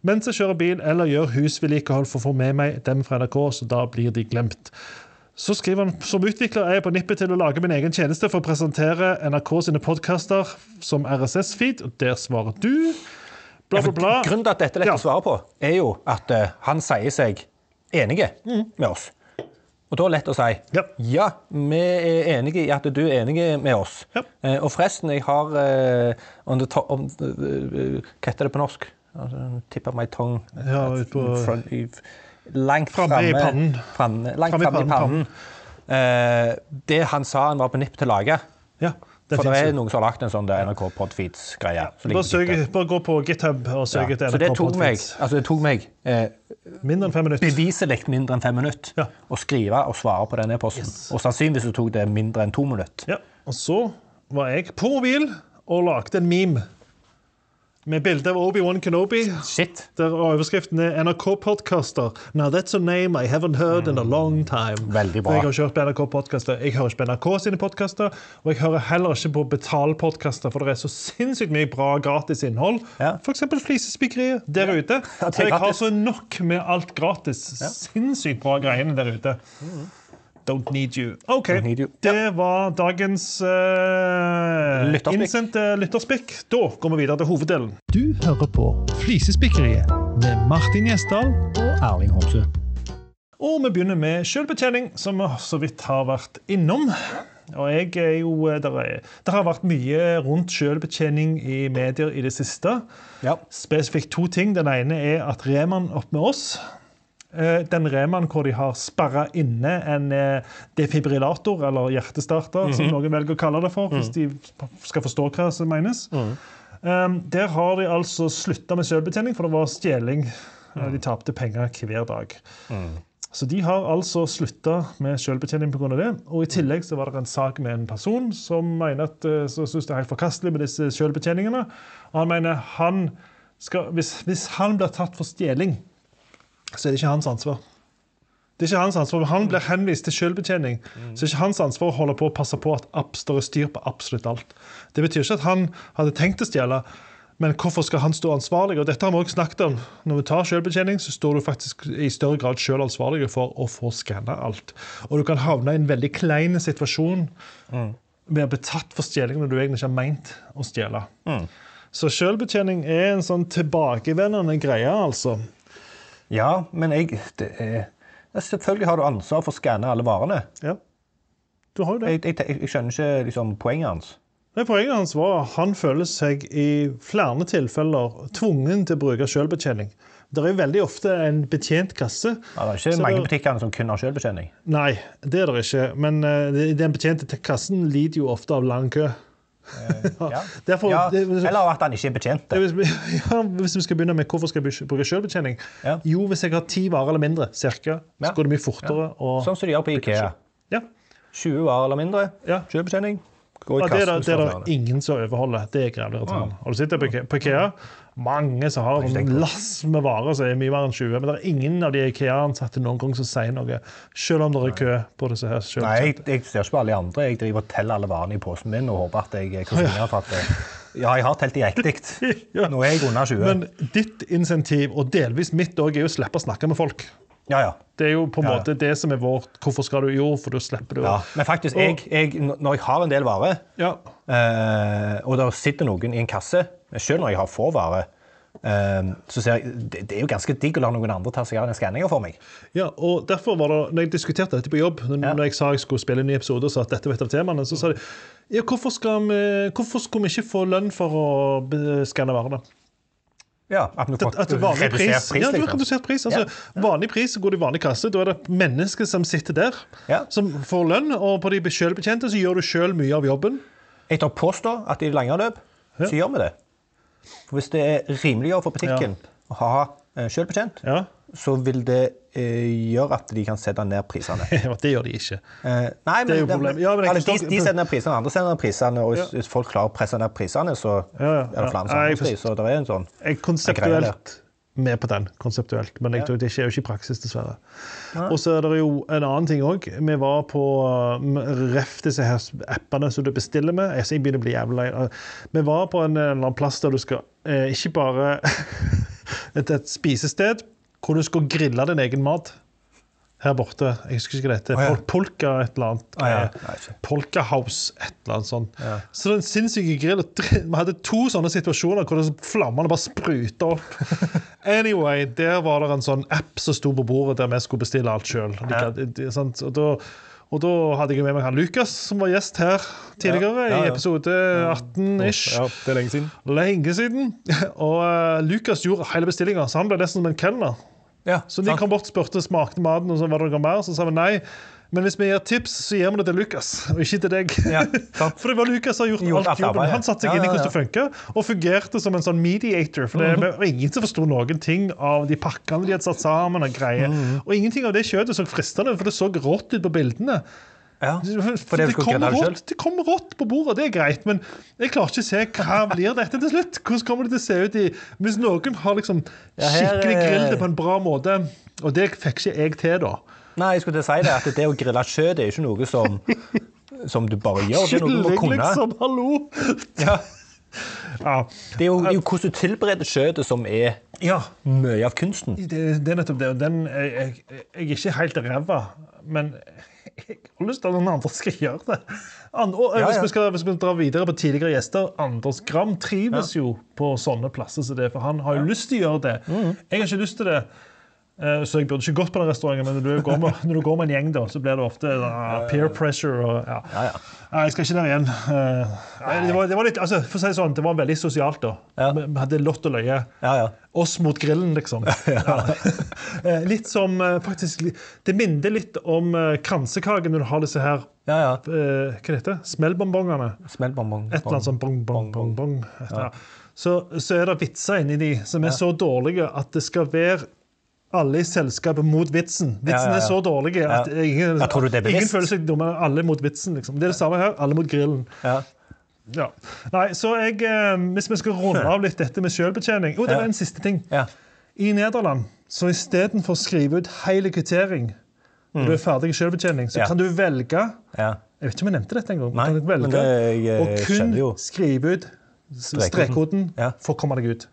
mens jeg kjører bil eller gjør husvedlikehold for å få med meg dem fra NRK, så da blir de glemt. Så skriver han som utvikler er jeg på nippet til å lage min egen tjeneste for å presentere NRK sine podkaster som RSS-feed, og der svarer du. Bla, bla, bla. Grunnen til at dette er lett Ja. å svare på, er jo at uh, han sier seg enige med oss. Og da er det lett å si Ja. ja, vi er enige i at du er enig med oss. Ja. Eh, og forresten, jeg har eh, on the top, on the, uh, Hva heter det på norsk? Altså, tip of my tongue. Ja, ut på- Front, langt Framme i pannen. framme- langt framme i pannen, pannen. Eh, det han sa han var på nipp til å lage. Ja, det For det er noen som har lagt en sånn NRK Podfeeds-greie. Bare, bare gå på GitHub og søk etter Så det NRK Podfeeds. altså det tok meg eh, Mindre enn fem minutter. beviselig mindre enn fem minutter Ja. å skrive og svare på den e-posten. Og sannsynligvis så tok det mindre enn to minutter. Ja, og så var jeg på mobil og lagde en meme. Med bilde av Obi-Wan Kenobi. Shit. Der overskriften er NRK-podkaster. Now that's a name I haven't heard in a long time. Veldig bra. For Jeg har ikke hørt på NRK-podkaster. Jeg hører ikke på NRK sine podkaster, og jeg hører heller ikke på betalpodkaster, for det er så sinnssykt mye bra gratis innhold. Ja. F.eks. Flisespikkeriet der. Ja, ute. Så jeg har så nok med alt gratis. Sinnssykt bra greiene der ute. Don't need you. OK. Need you. Det var dagens uh, Lytterspikk. innsendte lytterspikk. Da går vi videre til hoveddelen. Du hører på Flisespikkeriet med Martin Gjesdal. Og Erling Homsø. Og vi begynner med selvbetjening, som vi så vidt har vært innom. Og jeg er jo, der, er, der har vært mye rundt selvbetjening i medier i det siste. Ja. Spesifikt to ting. Den ene er at Reman opp med oss. Eh, Den Remaen hvor de har sperra inne en eh, defibrillator, eller hjertestarter, som noen velger å kalle det for, hvis de skal forstå hva som menes. Um, Der har de altså slutta med selvbetjening, for det var stjeling. Mm. De tapte penger hver dag. Så de har altså slutta med selvbetjening pga. det. Og i tillegg så var det en sak med en person som mener at, så synes det er helt forkastelig med disse selvbetjeningene. Og han mener han skal, hvis, hvis han blir tatt for stjeling, så er det ikke hans ansvar. Det er ikke hans ansvar. Han blir henvist til selvbetjening. Så det er ikke hans ansvar å holde på å passe på at app står styr på absolutt alt. Det betyr ikke at han hadde tenkt å stjele, men hvorfor skal han stå ansvarlig? Og dette har vi også snakket om. Når vi tar selvbetjening, så står du faktisk i større grad selv ansvarlig for å få skanna alt. Og du kan havne i en veldig klein situasjon med å bli tatt for stjeling når du egentlig ikke har meint å stjele. Så selvbetjening er en sånn tilbakevendende greie, altså. Ja, men jeg det er, Selvfølgelig har du ansvar for å skanne alle varene. Ja. Du har jo det. Jeg, jeg, jeg skjønner ikke liksom, poenget hans. Nei, Poenget hans var at han føler seg i flere tilfeller tvungen til å bruke selvbetjening. Det er veldig ofte en betjent kasse. Ja, det er ikke mange butikker som kun har selvbetjening. Nei, det er det ikke. Men uh, den betjente kassen lider jo ofte av lang kø. Ja. Derfor, Ja, det, eller at han ikke er betjent. hvis, vi, ja, hvis vi skal begynne med hvorfor skal jeg bruke selvbetjening Ja. Jo, hvis jeg har ti varer eller mindre, cirka, så går det mye fortere. Og, Sånn som de gjør på Ikea. ja. 20 varer eller mindre, Ja. selvbetjening. Ja, det er det, det er det ingen som overholder. Det er grevlig. Har du sett det på Ikea? Mange som har en lass med varer som er mye mer enn 20. Men det er ingen av de Ikea-ansatte noen gang som sier noe, selv om det er kø på disse her Nei, jeg, jeg ser ikke på alle de andre. Jeg driver og teller alle varene i posen min og håper at jeg er krysninger for at det- Ja, jeg har telt de riktig. Nå er jeg under 20. Men ditt insentiv, og delvis mitt òg, er å slippe å snakke med folk. Ja, ja. Det er jo på en Ja. måte det som er vårt Hvorfor skal du Jo, for da slipper du ja. Men faktisk, jeg, jeg, når jeg har en del varer, Ja. eh, og det sitter noen i en kasse, selv når jeg har få varer, eh, så ser jeg det, det er jo ganske digg å la noen andre ta seg av den skanninga for meg. Ja, og derfor var det, når jeg diskuterte dette på jobb, når, jeg sa jeg skulle spille en ny episode, og sa at dette var et av temaene, så sa de ja, hvorfor, vi, hvorfor skulle vi ikke få lønn for å skanne varene? Ja, At at, At vanlig pris, pris, ja, du har liksom. redusert pris. Altså, Vanlig pris går det i vanlig kasse. Da er det mennesker som sitter der, Ja. som får lønn. Og på de selvbetjente så gjør du sjøl mye av jobben. Jeg tør påstå at i det lange løp så gjør vi det. For Hvis det er rimeligere for butikken å ha eh, selvbetjent, Ja, så vil det eh, gjøre at de kan sette ned prisene. Det gjør de ikke. Eh, nei, Det er jo problemet. Ja, men de, de setter ned prisene, andre setter ned prisene, og hvis, ja. folk klarer å presse ned prisene, så Ja, ja, er det flere som har Så det er en sånn Jeg konseptuelt med på den. konseptuelt, Men jeg tror det skjer jo ikke i praksis, dessverre. Og så er det jo en annen ting òg. Vi var på um, ref disse her appene som du bestiller med. Jeg, begynner å bli jævlig. Uh, Vi var på en eller annen plass der du skal eh, ikke bare et, et spisested hvor du skulle grille din egen mat. Her borte. Jeg husker ikke hva det heter. Oh, ja. Polka et eller annet. Oh, ja. Eh, Nei. Polka House, et eller annet sånt. Ja. Så det sinnssyke en sinnssyk grill. og Vi hadde to sånne situasjoner hvor flammene bare spruta opp. Anyway, der var det en sånn app som sto på bordet der vi skulle bestille alt sjøl. Og, da- og da hadde jeg med meg han Lukas, som var gjest her tidligere, Ja, ja, ja. i episode 18-ish. Ja, det er lenge siden. Lenge siden. Og uh, Lukas gjorde hele bestillinga, så han ble nesten som en kelner. Ja, Så de kom bort og spurte smakte maten, og så var det noe mer. Så sa vi nei. Men hvis vi gir tips, så gir vi det til Lukas, og ikke til deg. Ja. For det var Lukas som har gjort, Gjort alt jobben. Han satte seg Ja, inn i hvordan det funker, og fungerte som en sånn mediator. For det var ingen som forsto noen ting av de pakkene de hadde satt sammen. Og greier. Og ingenting av det kjøttet så fristende, for det så rått ut på bildene. Ja, For det, skal kommer det rått, det kommer rått på bordet, det er greit, men jeg klarer ikke å se hva blir dette til slutt. Hvordan kommer det til å se ut i Hvis noen har liksom skikkelig eh, grillet det på en bra måte, og det fikk ikke jeg til, da. Nei, jeg skulle til å si det, at det å grille kjøtt er ikke noe som, som du bare gjør. Det er noe du må kunne. liksom. Hallo! Ja. Ja. Det er jo, jo hvordan du tilbereder kjøttet som er ja. mye av kunsten. Det, det er nettopp det. og Den, jeg, jeg, jeg er ikke helt ræva, men jeg har lyst til at noen andre skal gjøre det. And, og, Ja, Hvis, vi skal, hvis vi drar videre på tidligere gjester Anders Gram trives jo på sånne plasser som det, for han har jo lyst til å gjøre det. Mm. Jeg har ikke lyst til det. Eh, Så jeg burde ikke gått på den restauranten, men når du går med, du går med en gjeng, da, så blir det ofte uh, peer pressure. Og, ja. Ja, ja. Nei, jeg skal ikke der igjen. Uh, det, var, det var litt, altså, for å si det sånn, det var veldig sosialt, da. Ja. Vi hadde lott og løye. Ja, ja. Oss mot grillen, liksom. Ja. Eh, litt som faktisk Det minner litt om kransekake når du har disse her ja, ja. Uh, Hva det heter Smellbonbongene. Smellbonbong. Et eller annet sånn bong, bong, bong, bong. et. Så, så er det vitser inni de som er så dårlige at det skal være alle i selskapet mot vitsen. Vitsen Ja, ja, ja. er så dårlig at Ja. ingen, tror du det ingen føler seg dumme. Alle mot vitsen. liksom. Det er det samme her. Alle mot grillen. Ja. Ja. Nei, så jeg, eh, Hvis vi skal runde av litt dette med selvbetjening Jo, det var en siste ting. Ja. I Nederland, så istedenfor å skrive ut hele kvittering når du er ferdig i selvbetjening, så Mm. Ja. kan du velge ja. Jeg vet ikke om jeg nevnte dette engang. Nei, velge det- jeg, å kun skrive ut Strekkoden. Ja. for å komme deg ut.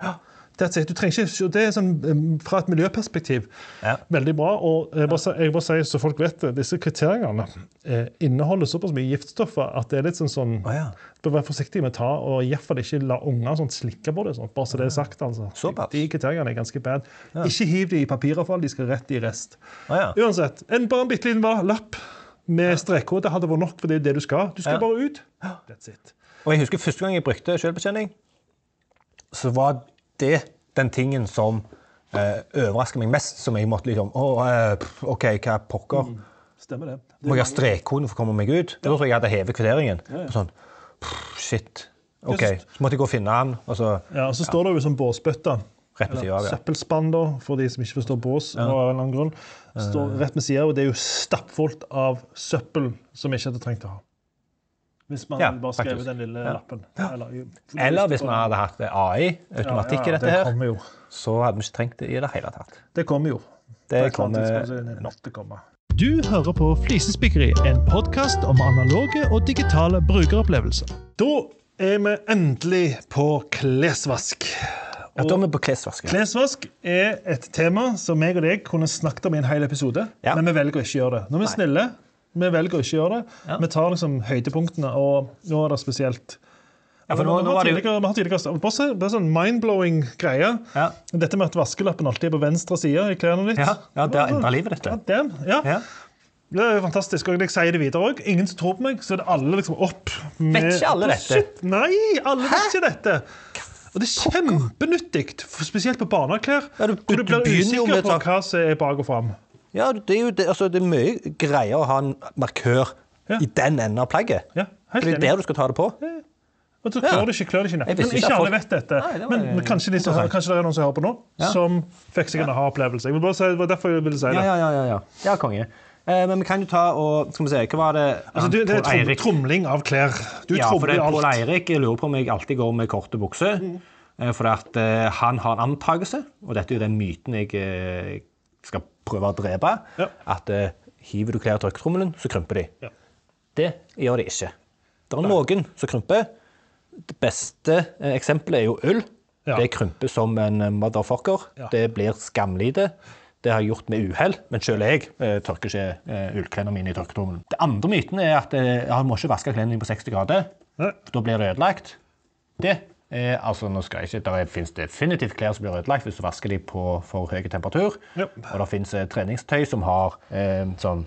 That's it. Du trenger ikke, det er sånn, um, Fra et miljøperspektiv Ja. veldig bra. og Jeg bare, jeg bare sier så folk vet det, disse kriteriene eh, inneholder såpass mye giftstoffer at det er litt sånn sånn oh, ja. Bør være forsiktig med å ta og i hvert fall ikke la unger sånn slikke på det. Sånn, bare så det er sagt, altså. Såpass. De kriteriene er ganske bad. Ikke hiv de i papiravfall, de skal rett i rest. Oh, ja. Uansett, en, bare en bitte liten lapp med strekkode hadde vært nok, for det er det du skal. Du skal Ja. bare ut. That's it. Og jeg husker første gang jeg brukte selvbetjening, så var det den tingen som eh, overrasker meg mest. Som jeg måtte liksom Å, eh, OK, hva pokker? Stemmer det. Må jeg ha strekkoden for å komme meg ut? Da tror jeg jeg hadde hevet kvitteringen. Sånn, pff, shit. OK. Så måtte jeg gå og finne den, og så Ja, og så står det jo som båsbøtte. rett ved siden av. Ja. Søppelspann, da, for de som ikke forstår bås. av en eller annen grunn. Står rett ved siden, og det er jo stappfullt av søppel som vi ikke hadde trengt å ha. Hvis man Ja, bare skrev den lille lappen. Eller, Eller hvis vi hadde hatt AI, automatikk i dette det her, jo. så hadde vi ikke trengt det i det hele tatt. Det kommer jo. Det kommer det nødt til å komme. Du hører på Flisespikkeri, en podkast om analoge og digitale brukeropplevelser. Da er vi endelig på klesvask. Ja, da er vi på klesvasken. Klesvask er et tema som jeg og deg kunne snakket om i en hel episode, Ja. men vi velger å ikke gjøre det. Når vi er snille, vi velger å ikke gjøre det. Ja. Vi tar liksom høydepunktene, og nå er det spesielt Ja, for nå, vi, tidligere, vi har tidligere bare Det er sånn mind-blowing greie. ja. Dette med at vaskelappen alltid er på venstre side i klærne ditt. Ja, ja, det har endra livet, dette. Ja, det, Ja. Ja. Det er jo fantastisk. Og jeg sier det videre òg. Ingen som tror på meg, så er det alle liksom opp med Vet ikke alle dette? shit, Nei, alle vet ikke dette. Og det er kjempenyttig, spesielt på barneklær. Ja, du- du du blir begynner jo med hva som er bak og fram. Ja, det er jo det, altså, det er mye greier å ha en markør Ja. i den enden av plagget. Ja, helt det er der du skal ta det på. Og så Ja. klør det ikke, klør det ikke. Men ikke alle vet dette. Nei, det var men, men kanskje, de kanskje det er noen som hører på nå, Ja. som fikk seg en aha-opplevelse. Jeg vil bare si, Det var derfor jeg ville si det. Ja, ja, ja. ja, ja. ja konge. Eh, men vi kan jo ta og Skal vi se, hva var det Altså, du, det er trom, tromling av klær. Du Ja, for det er Pål. Eirik jeg lurer på om jeg alltid går med korte bukser. Mm. Eh, For at eh, han har en antakelse, og dette er jo den myten jeg eh, skal prøve å drepe, Ja. at uh, hiver du klær i tørketrommelen, så krymper de. Ja. Det gjør de ikke. Det er noen som krymper. Det beste eh, eksempelet er jo ull. Ja. Det krymper som en eh, motherfucker. Det blir skamlite. Det har jeg gjort med uhell, men selv jeg eh, tørker ikke eh, ullklærne mine i tørketrommelen. Det andre myten er at eh, han må ikke vaske klærne dine på 60 grader. Nei. Da blir det ødelagt. Det er, altså, nå skal jeg ikke, Der finnes definitivt klær som blir ødelagt hvis du vasker dem på for høy temperatur. Ja. Og det finnes eh, treningstøy som har eh, sånn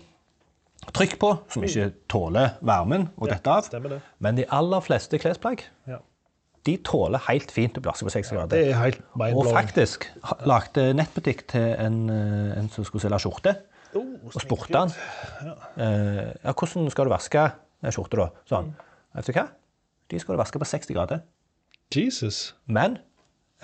trykk på, som ikke tåler varmen og dette av. det. Men de aller fleste klesplagg Ja. de tåler helt fint å blaske på 60 grader. Det er helt Og faktisk lagde nettbutikk til en, eh, en som skulle selge skjorte, Oh, og spurte han eh, ja, hvordan skal du vaske skjorte. da? Sånn. Vet du hva? De skal du vaske på 60 grader. Jesus. Men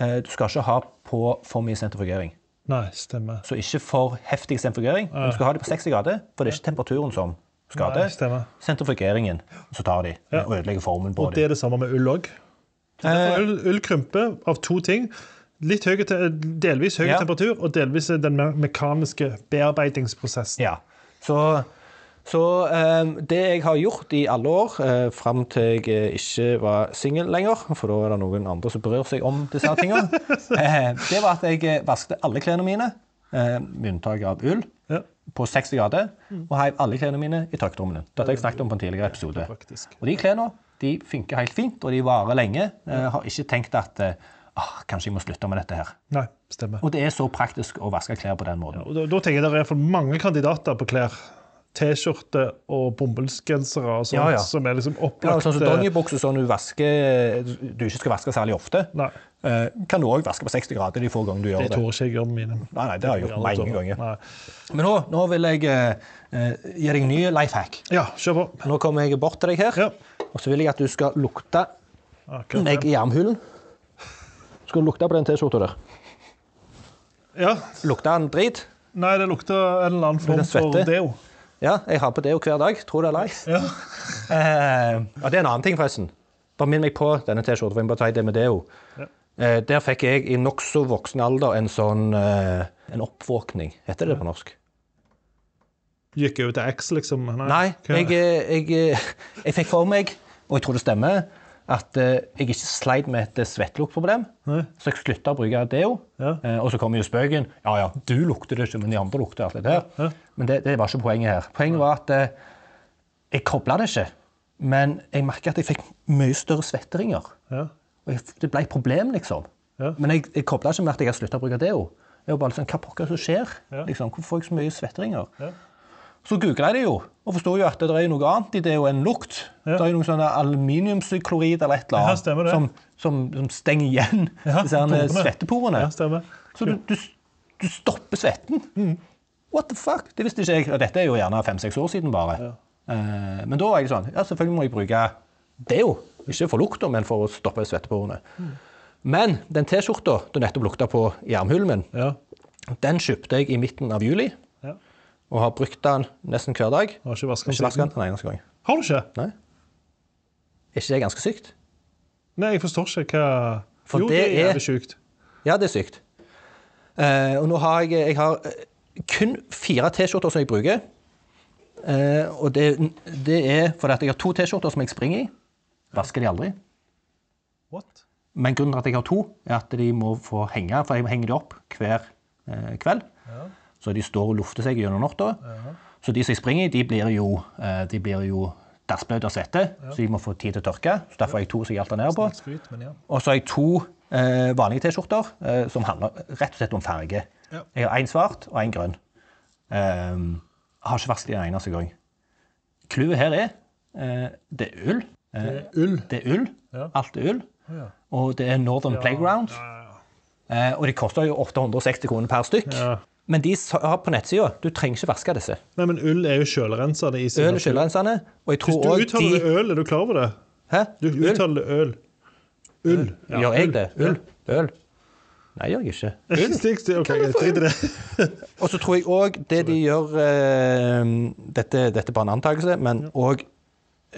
eh, du skal ikke ha på for mye sentrifugering. Nei, stemmer. Så ikke for heftig sentrifugering, du skal ha det på 60 grader, for det er ikke temperaturen som skader. Sentrifugeringen, så tar de og ødelegger formen på dem. Og det er det samme med ull òg. Ull, ull krymper av to ting. Litt høy, delvis høy Ja. temperatur, og delvis den me- mekaniske bearbeidingsprosessen. Ja. Så, så eh, det jeg har gjort i alle år, eh, fram til jeg eh, ikke var singel lenger, for da er det noen andre som bryr seg om disse tingene, eh, det var at jeg vaskte vasket alle klærne mine, eh, med unntak av ull, Ja. på 60 grader, og heiv alle klærne mine i tørketrommelen. Dette har jeg snakket om på en tidligere episode. Og de klærne de funker helt fint, og de varer lenge. Jeg har ikke tenkt at eh, ah, kanskje jeg må slutte med dette her. Nei, stemmer. Og det er så praktisk å vaske klær på den måten. Og da, da tenker jeg det er fall mange kandidater på klær. T-skjorte og bomullsgensere og sånt, Ja, ja. som er liksom Ja, opplagt sånn som dongeribukse som du vasker du ikke skal vaske særlig ofte, Nei, eh, kan du òg vaske på 60 grader de få ganger du gjør det det. tror ikke jeg gjør med mine. Nei, nei, det har jeg gjort mange ganger. Nei. Men nå, nå vil jeg eh, gi deg en ny life hack. Ja, kjør på. Nå kommer jeg bort til deg her, Ja. og så vil jeg at du skal lukte Akkurat. meg i armhulen. Skal du lukte på den T-skjorta der? Ja. Lukter den drit? Nei, det lukter en eller annen form for deo. Ja, jeg har på deo hver dag. Tror det eller ei. Ja. Eh, ja, det er en annen ting, forresten. Bare minn meg på denne T-skjorta. for Jeg må ta det med deo. Ja. Eh, der fikk jeg i nokså voksen alder en sånn eh, en oppvåkning. Heter det på norsk? Gikk over til X, liksom? Nei, Nei jeg, jeg, jeg, eh, jeg fikk for meg, og jeg tror det stemmer, at eh, jeg ikke sleit med et svetteluktproblem. Nei. Så jeg slutta å bruke deo. Ja. Eh, og så kom jo spøken. Ja, ja, du lukter det ikke, men de andre lukter alt det der. Ja. Men det, det var ikke poenget her. Poenget var at eh, jeg kobla det ikke. Men jeg merka at jeg fikk mye større svetteringer. Ja. Og jeg, det ble et problem, liksom. Ja. Men jeg, jeg kobla ikke med at jeg har slutta å bruke deo. Jeg var bare sånn, Hva pokker som skjer? Liksom, hvorfor får jeg så mye svetteringer? Så googla jeg det jo, og forsto jo at det er noe annet i jo enn lukt. Ja. Det er jo noe sånn aluminiumsklorid eller et eller annet ja, som, som, som stenger igjen Ja, disse svetteporene. Så du, du, du stopper svetten. Mm. What the fuck? Det visste ikke jeg. Og dette er jo gjerne fem-seks år siden bare. Eh, men da var jeg sånn Ja, selvfølgelig må jeg bruke deo. Ikke for lukta, men for å stoppe svetteporene. Mm. Men den T-skjorta du nettopp lukta på i armhulen min, den kjøpte jeg i midten av juli. Ja. Og har brukt den nesten hver dag. Har ikke vasket den en eneste gang. Har du ikke? Nei. Er ikke det ganske sykt? Nei, jeg forstår ikke hva For Jo, det det er jævlig sjukt. Ja, det er sykt. Eh, og nå har jeg, jeg har eh, kun fire T-skjorter som jeg bruker. Eh, og det, det er fordi at jeg har to T-skjorter som jeg springer i. Vasker de aldri. What? Men grunnen til at jeg har to, er at de må få henge, for jeg henger de opp hver eh, kveld. Så de står og lufter seg gjennom natta. Så de som jeg springer i, de blir jo, eh, de blir jo dassbløte av svette, så de må få tid til å tørke. Så derfor har jeg to som jeg alt på. Skryt, på. ja. Og så har jeg to eh, vanlige T-skjorter eh, som handler rett og slett om farge. Ja. Jeg har én svart og én grønn. Um, har ikke vasket en eneste gang. Clouet her er eh, det er ull. Eh, Det er ull. det er ull. Ja. Alt er ull. Ja. Og det er Northern Playground. Eh, og de koster jo 860 kroner per stykk. Ja. Men de har på nettsida du trenger ikke vaske disse. Nei, men ull er jo sjølrensende i sin Øl er sjølrensende. Og jeg Hvis du uttaler de øl, er du klar over det? Hæ? Du uttaler det øl. Ull. Ja, Gjør jeg det? Ja. Øl? Nei, gjør jeg ikke. Ull. Stik, stik, ok, jeg drit i det. Og så tror jeg òg det de gjør eh, dette, dette er bare en antakelse, men òg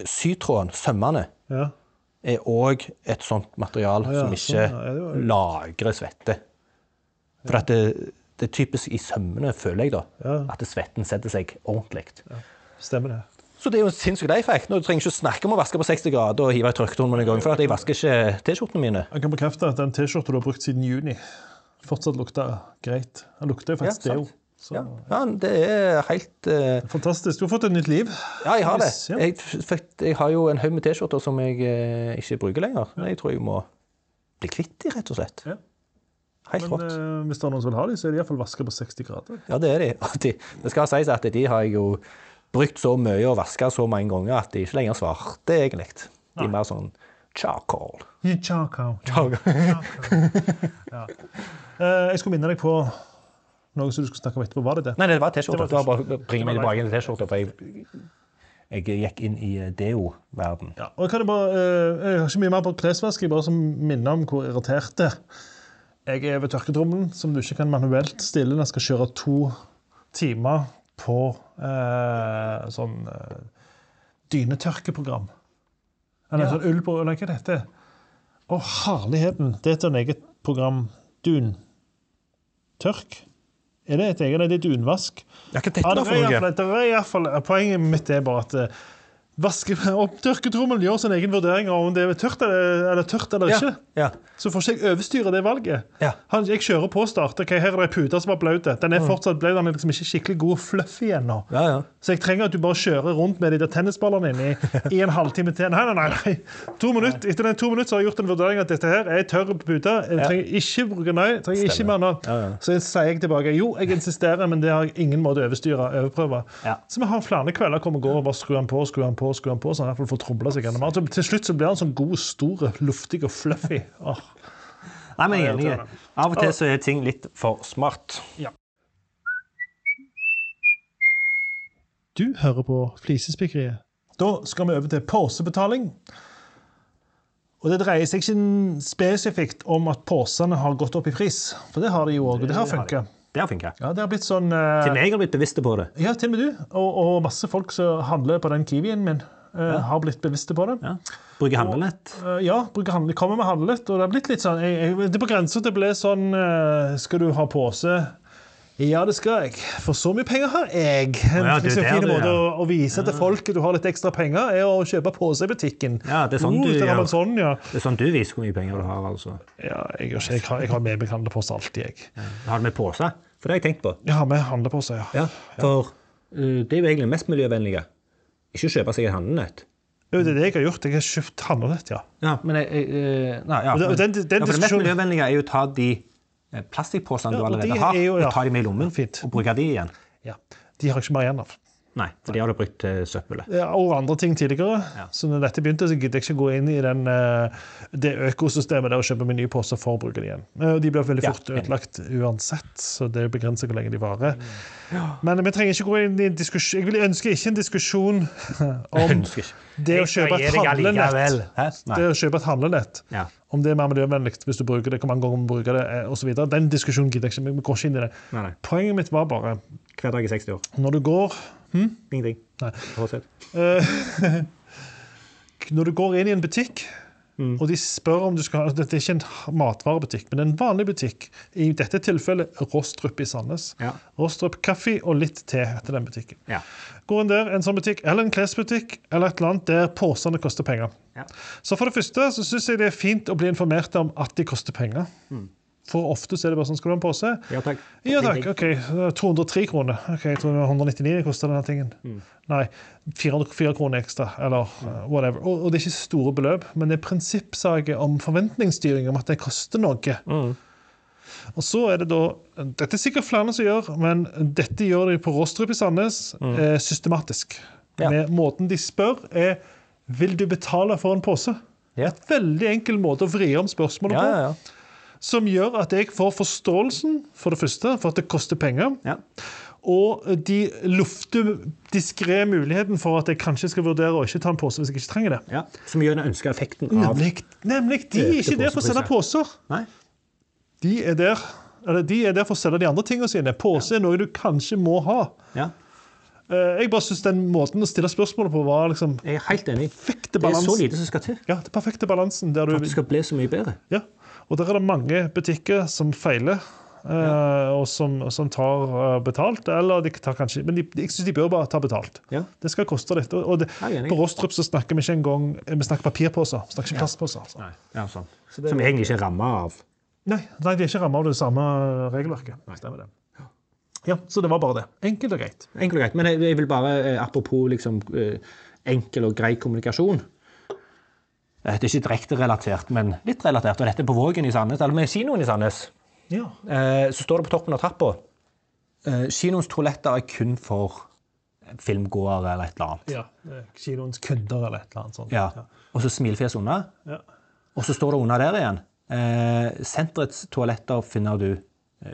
sytråden, sømmene, Ja. er òg et sånt material ja, som sånn, ikke ja, var- lagrer svette. For at det, det er typisk i sømmene, føler jeg, da, Ja. at svetten setter seg ordentlig. Stemmer det. Så det er jo en sinnssyk effekt. Du trenger ikke snakke om å vaske på 60 grader og hive i tørketrommelen en gang, for at jeg vasker ikke T-skjortene mine. Jeg kan bekrefte at den T-skjorta du har brukt siden juni, fortsatt lukter greit. Den lukter jo faktisk Ja, deo. Så Ja, ja det er helt uh... Fantastisk. Du har fått et nytt liv. Ja, jeg har det. Jeg, jeg har jo en haug med T-skjorter som jeg uh, ikke bruker lenger. Jeg tror jeg må bli kvitt de, rett og slett. Ja. Helt Men rått. eh, hvis det er noen som vil ha dem, så er de iallfall vaska på 60 grader. Ja, det er de. Og de. Det skal sies at de har jeg jo brukt så mye og vaska så mange ganger at de ikke lenger er svarte, egentlig. De er mer sånn charcoal. Charcoal. Charcoal. Eh, jeg skulle minne deg på noe som du skulle snakke om etterpå. Var det det? Nei, det var T-skjorta. Det var bare å bringe meg tilbake til T-skjorta, for jeg, jeg gikk inn i eh, deo-verden. Ja, og jeg, kan jo bare, eh, jeg har ikke mye mer på klesvask, jeg bare som minner om hvor irritert det er. Jeg er ved tørketrommelen, som du ikke kan manuelt stille jeg skal kjøre to timer på eh, sånn eh, dynetørkeprogram. Eller Ja. sånn ull på Eller hva det heter Å, herligheten! Det er et eget program. Duntørk? Er det et eget? Det er dunvask. Ja, hva Ja, det er i hvert fall- det er i hvert fall- Poenget mitt er bare at eh, vaske, opp tørketrommelen gjør sin egen vurdering av om det er tørt eller, eller, tørt eller ikke. Ja. Så får ikke jeg overstyre det valget. Ja. Han, jeg kjører på start. Okay, Her er det ei pute som var blaut. Den er fortsatt blaut, den er liksom ikke skikkelig god og fluffy ennå. Ja, ja. Så jeg trenger at du bare kjører rundt med de der tennisballene inni i en halvtime til. Nei, nei, nei. nei. To minutter. Etter den to minutter så har jeg gjort en vurdering at dette her er ei tørr pute. Jeg trenger ikke bruke nei, trenger ikke mer nå. Ja, ja. Så sier jeg tilbake jo, jeg insisterer, men det har jeg ingen måte å overstyre. overprøve. Ja. Så vi har flere kvelder hvor vi går og bare skrur den på skru den på, skru den på, i hvert fall får trubla seg gjennom. Altså, til slutt så blir han sånn god, stor, luftig og fluffy. Åh. Nei, men jeg er Ja, enig. Av og til så er ting litt for smart. Du hører på Flisespikkeriet. Da skal vi over til posebetaling. Og Det dreier seg ikke spesifikt om at posene har gått opp i pris, for det har de jo òg, og det har funka. Det har funka. Ja, det har blitt sånn eh, Til meg har blitt bevisste på det. Ja, til og med du. Og, og masse folk som handler på den Kiwien min, eh, har blitt bevisste på det. Ja. Bruker handlenett. Uh, ja, bruker handle, kommer med handlet, og det har blitt litt sånn jeg, jeg, Det er på grensa til å bli sånn eh, Skal du ha pose? Ja, det skal jeg. For så mye penger har jeg. En ja, det liksom, fin måte å, å vise til folk at du har litt ekstra penger, er å kjøpe pose i butikken. Ja, det er sånn oh, du har sånn, ja. Det er sånn du viser hvor mye penger du har. altså. ja jeg, ikke, jeg, har, jeg har med meg handlepose alltid, jeg. Har du med pose? For det har jeg tenkt på. Har med handlepose, ja. Ja, For uh, det er jo egentlig mest miljøvennlige. Ikke kjøpe seg et handlenett. Jo, Det er det jeg har gjort. Jeg har kjøpt handlenett, ja. Ja, men jeg, jeg, eh, nei, ja, men, den, den- den ja, for Det mest miljøvennlige er jo å ta de eh, plastikkposene Ja, du allerede de har, jo- ja. og ta dem med i lommen Fint. og bruke de igjen. ja. De har jeg ikke mer igjen av. Nei, for de har du brukt til søppelet. Ja, og andre ting tidligere. Ja. Så når dette begynte, så gidder jeg ikke gå inn i den, eh, det økosystemet der og kjøpe meg nye poser for å bruke det igjen. Eh, De blir veldig Ja, fort ødelagt uansett, så det begrenser hvor lenge de varer. Men vi trenger ikke gå inn i en diskusjon Jeg vil ønske ikke en diskusjon om det å kjøpe et handlenett. Det å kjøpe et handlenett. Ja. Om det er mer miljøvennlig hvis du bruker det, hvor mange ganger man bruker det, eh, osv. Den diskusjonen gidder jeg ikke. Vi går ikke inn i det. Nei, nei. Poenget mitt var bare Hver dag i 60 år. når du går Ingenting. Nei. Fortsett. Eh, Når du går inn i en butikk, Mm. og de spør om du skal ha Dette er ikke en matvarebutikk, men en vanlig butikk. I dette tilfellet Rostrup i Sandnes. Ja. Rostrup kaffe og litt te etter den butikken. Ja. Går inn der, en sånn butikk, eller en klesbutikk, eller et eller annet der posene koster penger. Ja. Så for det første så syns jeg det er fint å bli informert om at de koster penger. For ofte så er det bare sånn Skal du ha en pose? ja takk. Ja takk. OK. 203 kroner. Ok, Jeg tror det var 199 koster denne tingen. Nei, 404 kroner ekstra, eller uh, whatever. Og, og det er ikke store beløp, men det er prinsippsaker om forventningsstyring, om at det koster noe. Og så er det da Dette er sikkert flere som gjør, men dette gjør de på Rostrup i Sandnes eh, systematisk. Ja. Med måten de spør, er Vil du betale for en pose? Ja. Et veldig enkel måte å vri om spørsmålet Ja, på ja, ja. Som gjør at jeg får forståelsen for det første, for at det koster penger. ja. Og de lufter diskré muligheten for at jeg kanskje skal vurdere å ikke ta en pose hvis jeg ikke trenger det. ja. Som gjør den ønska effekten av Nemlig, nemlig de er ikke der for å selge poser. Nei? De er der, eller de er der for å selge de andre tingene sine. Pose er noe du kanskje må ha. Ja. Eh, Jeg bare synes den måten å stille spørsmålet på var liksom Jeg er helt enig. Det er så lite som skal til Ja, det perfekte balansen der for at du det skal bli så mye bedre. Ja, og der er det mange butikker som feiler. Ja. og som, som tar eh, betalt, eller de tar kanskje Men de, jeg syns de bør bare ta betalt. Ja. Det skal koste litt. Og og det, på Rostrup så snakker vi ikke engang Vi snakker papirposer, vi snakker ikke plastposer. Så. Nei. Ja, sånn. Som egentlig ikke er ramma av. Nei, nei, de er ikke ramma av det samme regelverket. Stemmer det. Ja, Så det var bare det. Enkelt og greit. Enkelt og greit. Men jeg, jeg vil bare, eh, apropos liksom, eh, enkel og grei kommunikasjon Eh, Det er ikke direkte relatert, men litt relatert. Og dette er på Vågen i Sandnes, eller med kinoen i Sandnes. Ja. Eh, Så står det på toppen av trappa eh, Kinoens toaletter er kun for filmgåere eller et eller annet. ja. eh, Kinoens kunder eller et eller annet sånt. Ja. Og så smilefjes unna. Ja. Og så står det unna der igjen. Eh, senterets toaletter finner du eh,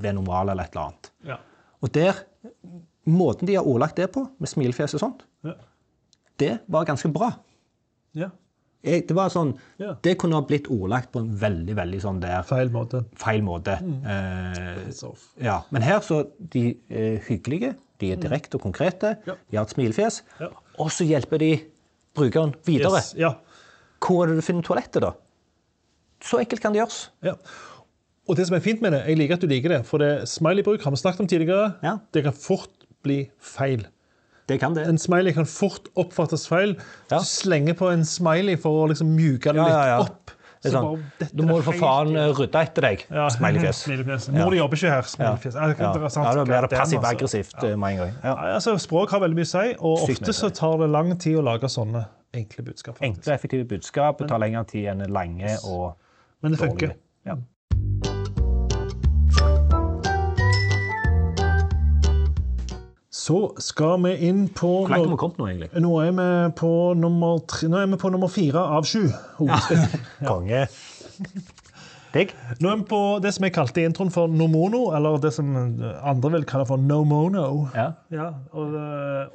ved Normal eller et eller annet. Ja. Og der, måten de har ordlagt det på, med smilefjes og sånt, Ja. det var ganske bra. ja. Jeg, det var sånn, Ja. det kunne ha blitt ordlagt på en veldig veldig sånn der Feil måte. feil måte. Mm. Eh, ja. Men her så de er hyggelige, De er direkte og konkrete. Ja. De har et smilefjes. Ja. Og så hjelper de brukeren videre. Yes, ja. Hvor er det du finner toalettet, da? Så enkelt kan det gjøres. Ja. Og det som er fint med det, jeg liker at du liker det, for det smiley-bruk har vi snakket om tidligere. Det kan fort bli feil. Det kan det. En smiley kan fort oppfattes feil. Ja. Du slenger på en smiley for å liksom mjuke det litt opp. Det er sånn, bare må du for faen eh, rydde etter deg. Ja, Smileyfjes. smileyfjes. Mor di jobber ikke her. Smileyfjes. Ja. Ja. ja, da blir det passiv-aggressivt altså. eh, med en gang. Ja. Ja, altså, språk har veldig mye å si, og Sykt ofte så tar det lang tid å lage sånne enkle budskap. faktisk. Enkle, effektive budskap tar lengre tid enn lange og Men det funker. Ja. Så skal vi inn på Hvor langt har vi kommet nå, egentlig? Nå er vi på nummer, tre, nå er vi på nummer fire av sju. Ja. Konge. Digg. Nå er vi på det som jeg kalte i introen for nomono, eller det som andre vil kalle for nomono. Ja. Ja, og,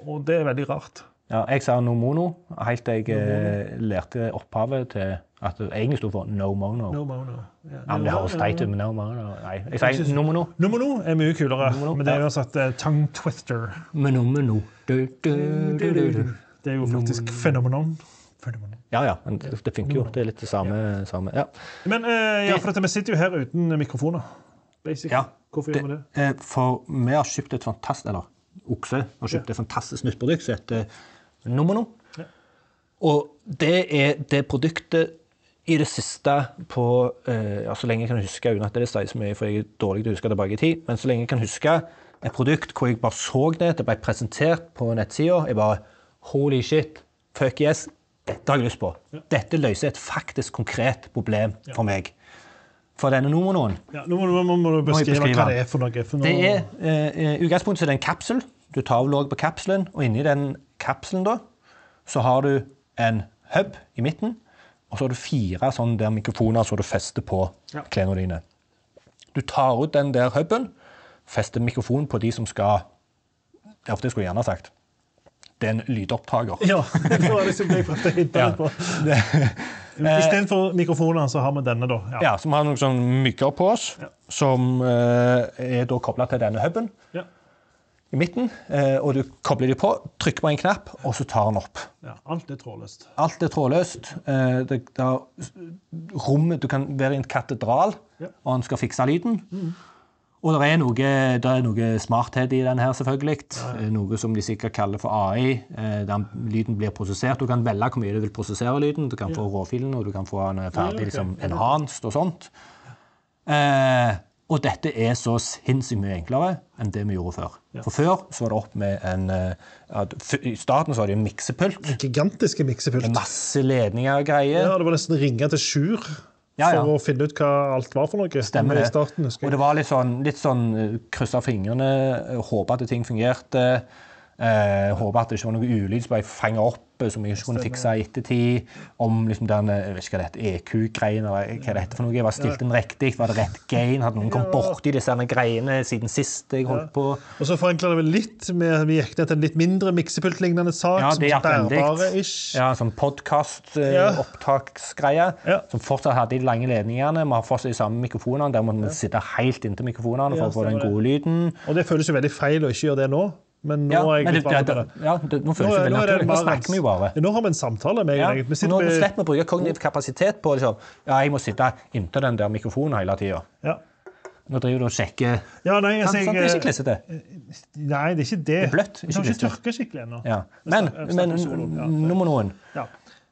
og det er veldig rart. Ja. Jeg sa no mono helt til jeg eh, lærte opphavet til at det egentlig sto for no mono. No mono. Ja, Ja, men det høres teit ut med no mono. Nei, jeg sier no mono. No mono er mye kulere, mono, men det er ja. jo at eh, tongue twister. Mono, mono. Du, du, du, du, du. Det er jo faktisk fenomenon. Fenomenon. Ja, ja, men det, det funker jo. Det er litt det samme. samme. Ja. Men eh, ja, for dette, vi sitter jo her uten mikrofoner. Basic. Ja, Hvorfor gjør vi det? Eh, For vi har kjøpt et fantastisk Eller Okse har kjøpt et fantastisk nytt produkt som heter Nomono. Ja. Og det er det produktet i det siste på eh, ja, Så lenge jeg kan huske, uten at det sier så mye, for jeg er dårlig til å huske tilbake i tid, men så lenge jeg kan huske et produkt hvor jeg bare så det, det ble presentert på nettsida, jeg bare Holy shit, fuck yes, dette har jeg lyst på. Dette løser et faktisk konkret problem for meg. For denne Nomonoen Ja, nå må må, må du beskrive beskrive. hva det er for noe. For noe. det er eh, i utgangspunktet er det en kapsel. Du tar av låg på kapselen, og inni den kapselen da, så har du en hub i midten, og så har du fire sånne der mikrofoner som du fester på Ja. klærne dine. Du tar ut den der huben, fester mikrofonen på de som skal Det er ofte jeg skulle gjerne sagt. Det er en lydopptaker. Ja, det var liksom det jeg prøvde å hitte Ja. på. Istedenfor mikrofoner, så har vi denne, da. Ja. Ja, som har noen sånn mygger på oss, som eh, er da kobla til denne huben. Ja. I midten, eh, og du kobler dem på, trykker på en knapp, og så tar den opp. Ja, alt er trådløst. Alt er trådløst. Eh, Det, er rom du kan være i en katedral, Ja. og han skal fikse lyden. Og det er, noe, det er noe smarthet i den her, selvfølgelig. Eh, Noe som de sikkert kaller for AI, eh, der lyden blir prosessert. Du kan velge hvor mye du vil prosessere lyden. Du kan få råfilen, og du kan få den ferdig Ja, liksom, enhanced og sånt. Eh, og dette er så sinnssykt mye enklere enn det vi gjorde før. For før så var det opp med en eh, at I starten så var det en miksepult. En Gigantiske miksepult. Masse ledninger og greier. Ja, det var nesten ringe til Sjur Ja, ja. for å finne ut hva alt var for noe. Stemmer det. starten, Og det var litt sånn, litt sånn eh, krysse fingrene, eh, håpe at ting fungerte. Eh, håper at det ikke var noe ulyd som ble fanga opp, eh, som jeg ikke kunne fikse i ettertid. Om liksom den eh, jeg vet ikke hva det heter, EQ-greien, eller hva det heter for noe. Var stilt inn riktig? Var det rett gain? Hadde noen kommet borti disse greiene siden sist jeg holdt på? Og så forenkla det vel litt. med Vi gikk ned til en litt mindre miksepultlignende sak. Ja, det er bærbare-ish. Ja, sånn Ja. podkast-opptaksgreie. Ja. Som fortsatt hadde de lange ledningene. Vi har fortsatt de samme mikrofonene. Der må vi sitte helt inntil mikrofonene for Ja, å få den gode lyden. Og det føles jo veldig feil å ikke gjøre det nå, men nå Ja, er jeg litt vant til det. ja, det, nå føles det veldig nå er det naturlig. Nå snakker vi jo bare. Nå har vi en samtale med Ja, deg. Vi nå med- slipper vi å bruke kognitiv kapasitet på liksom, ja, jeg må sitte inntil den der mikrofonen hele tida. ja. Nå driver du og sjekker ja, nei, altså, Sant, sant, Det er ikke klissete. nei, det er ikke det. Det er bløtt, ikke har ikke tørka skikkelig ennå. Ja. Men, men nummer noen. Ja.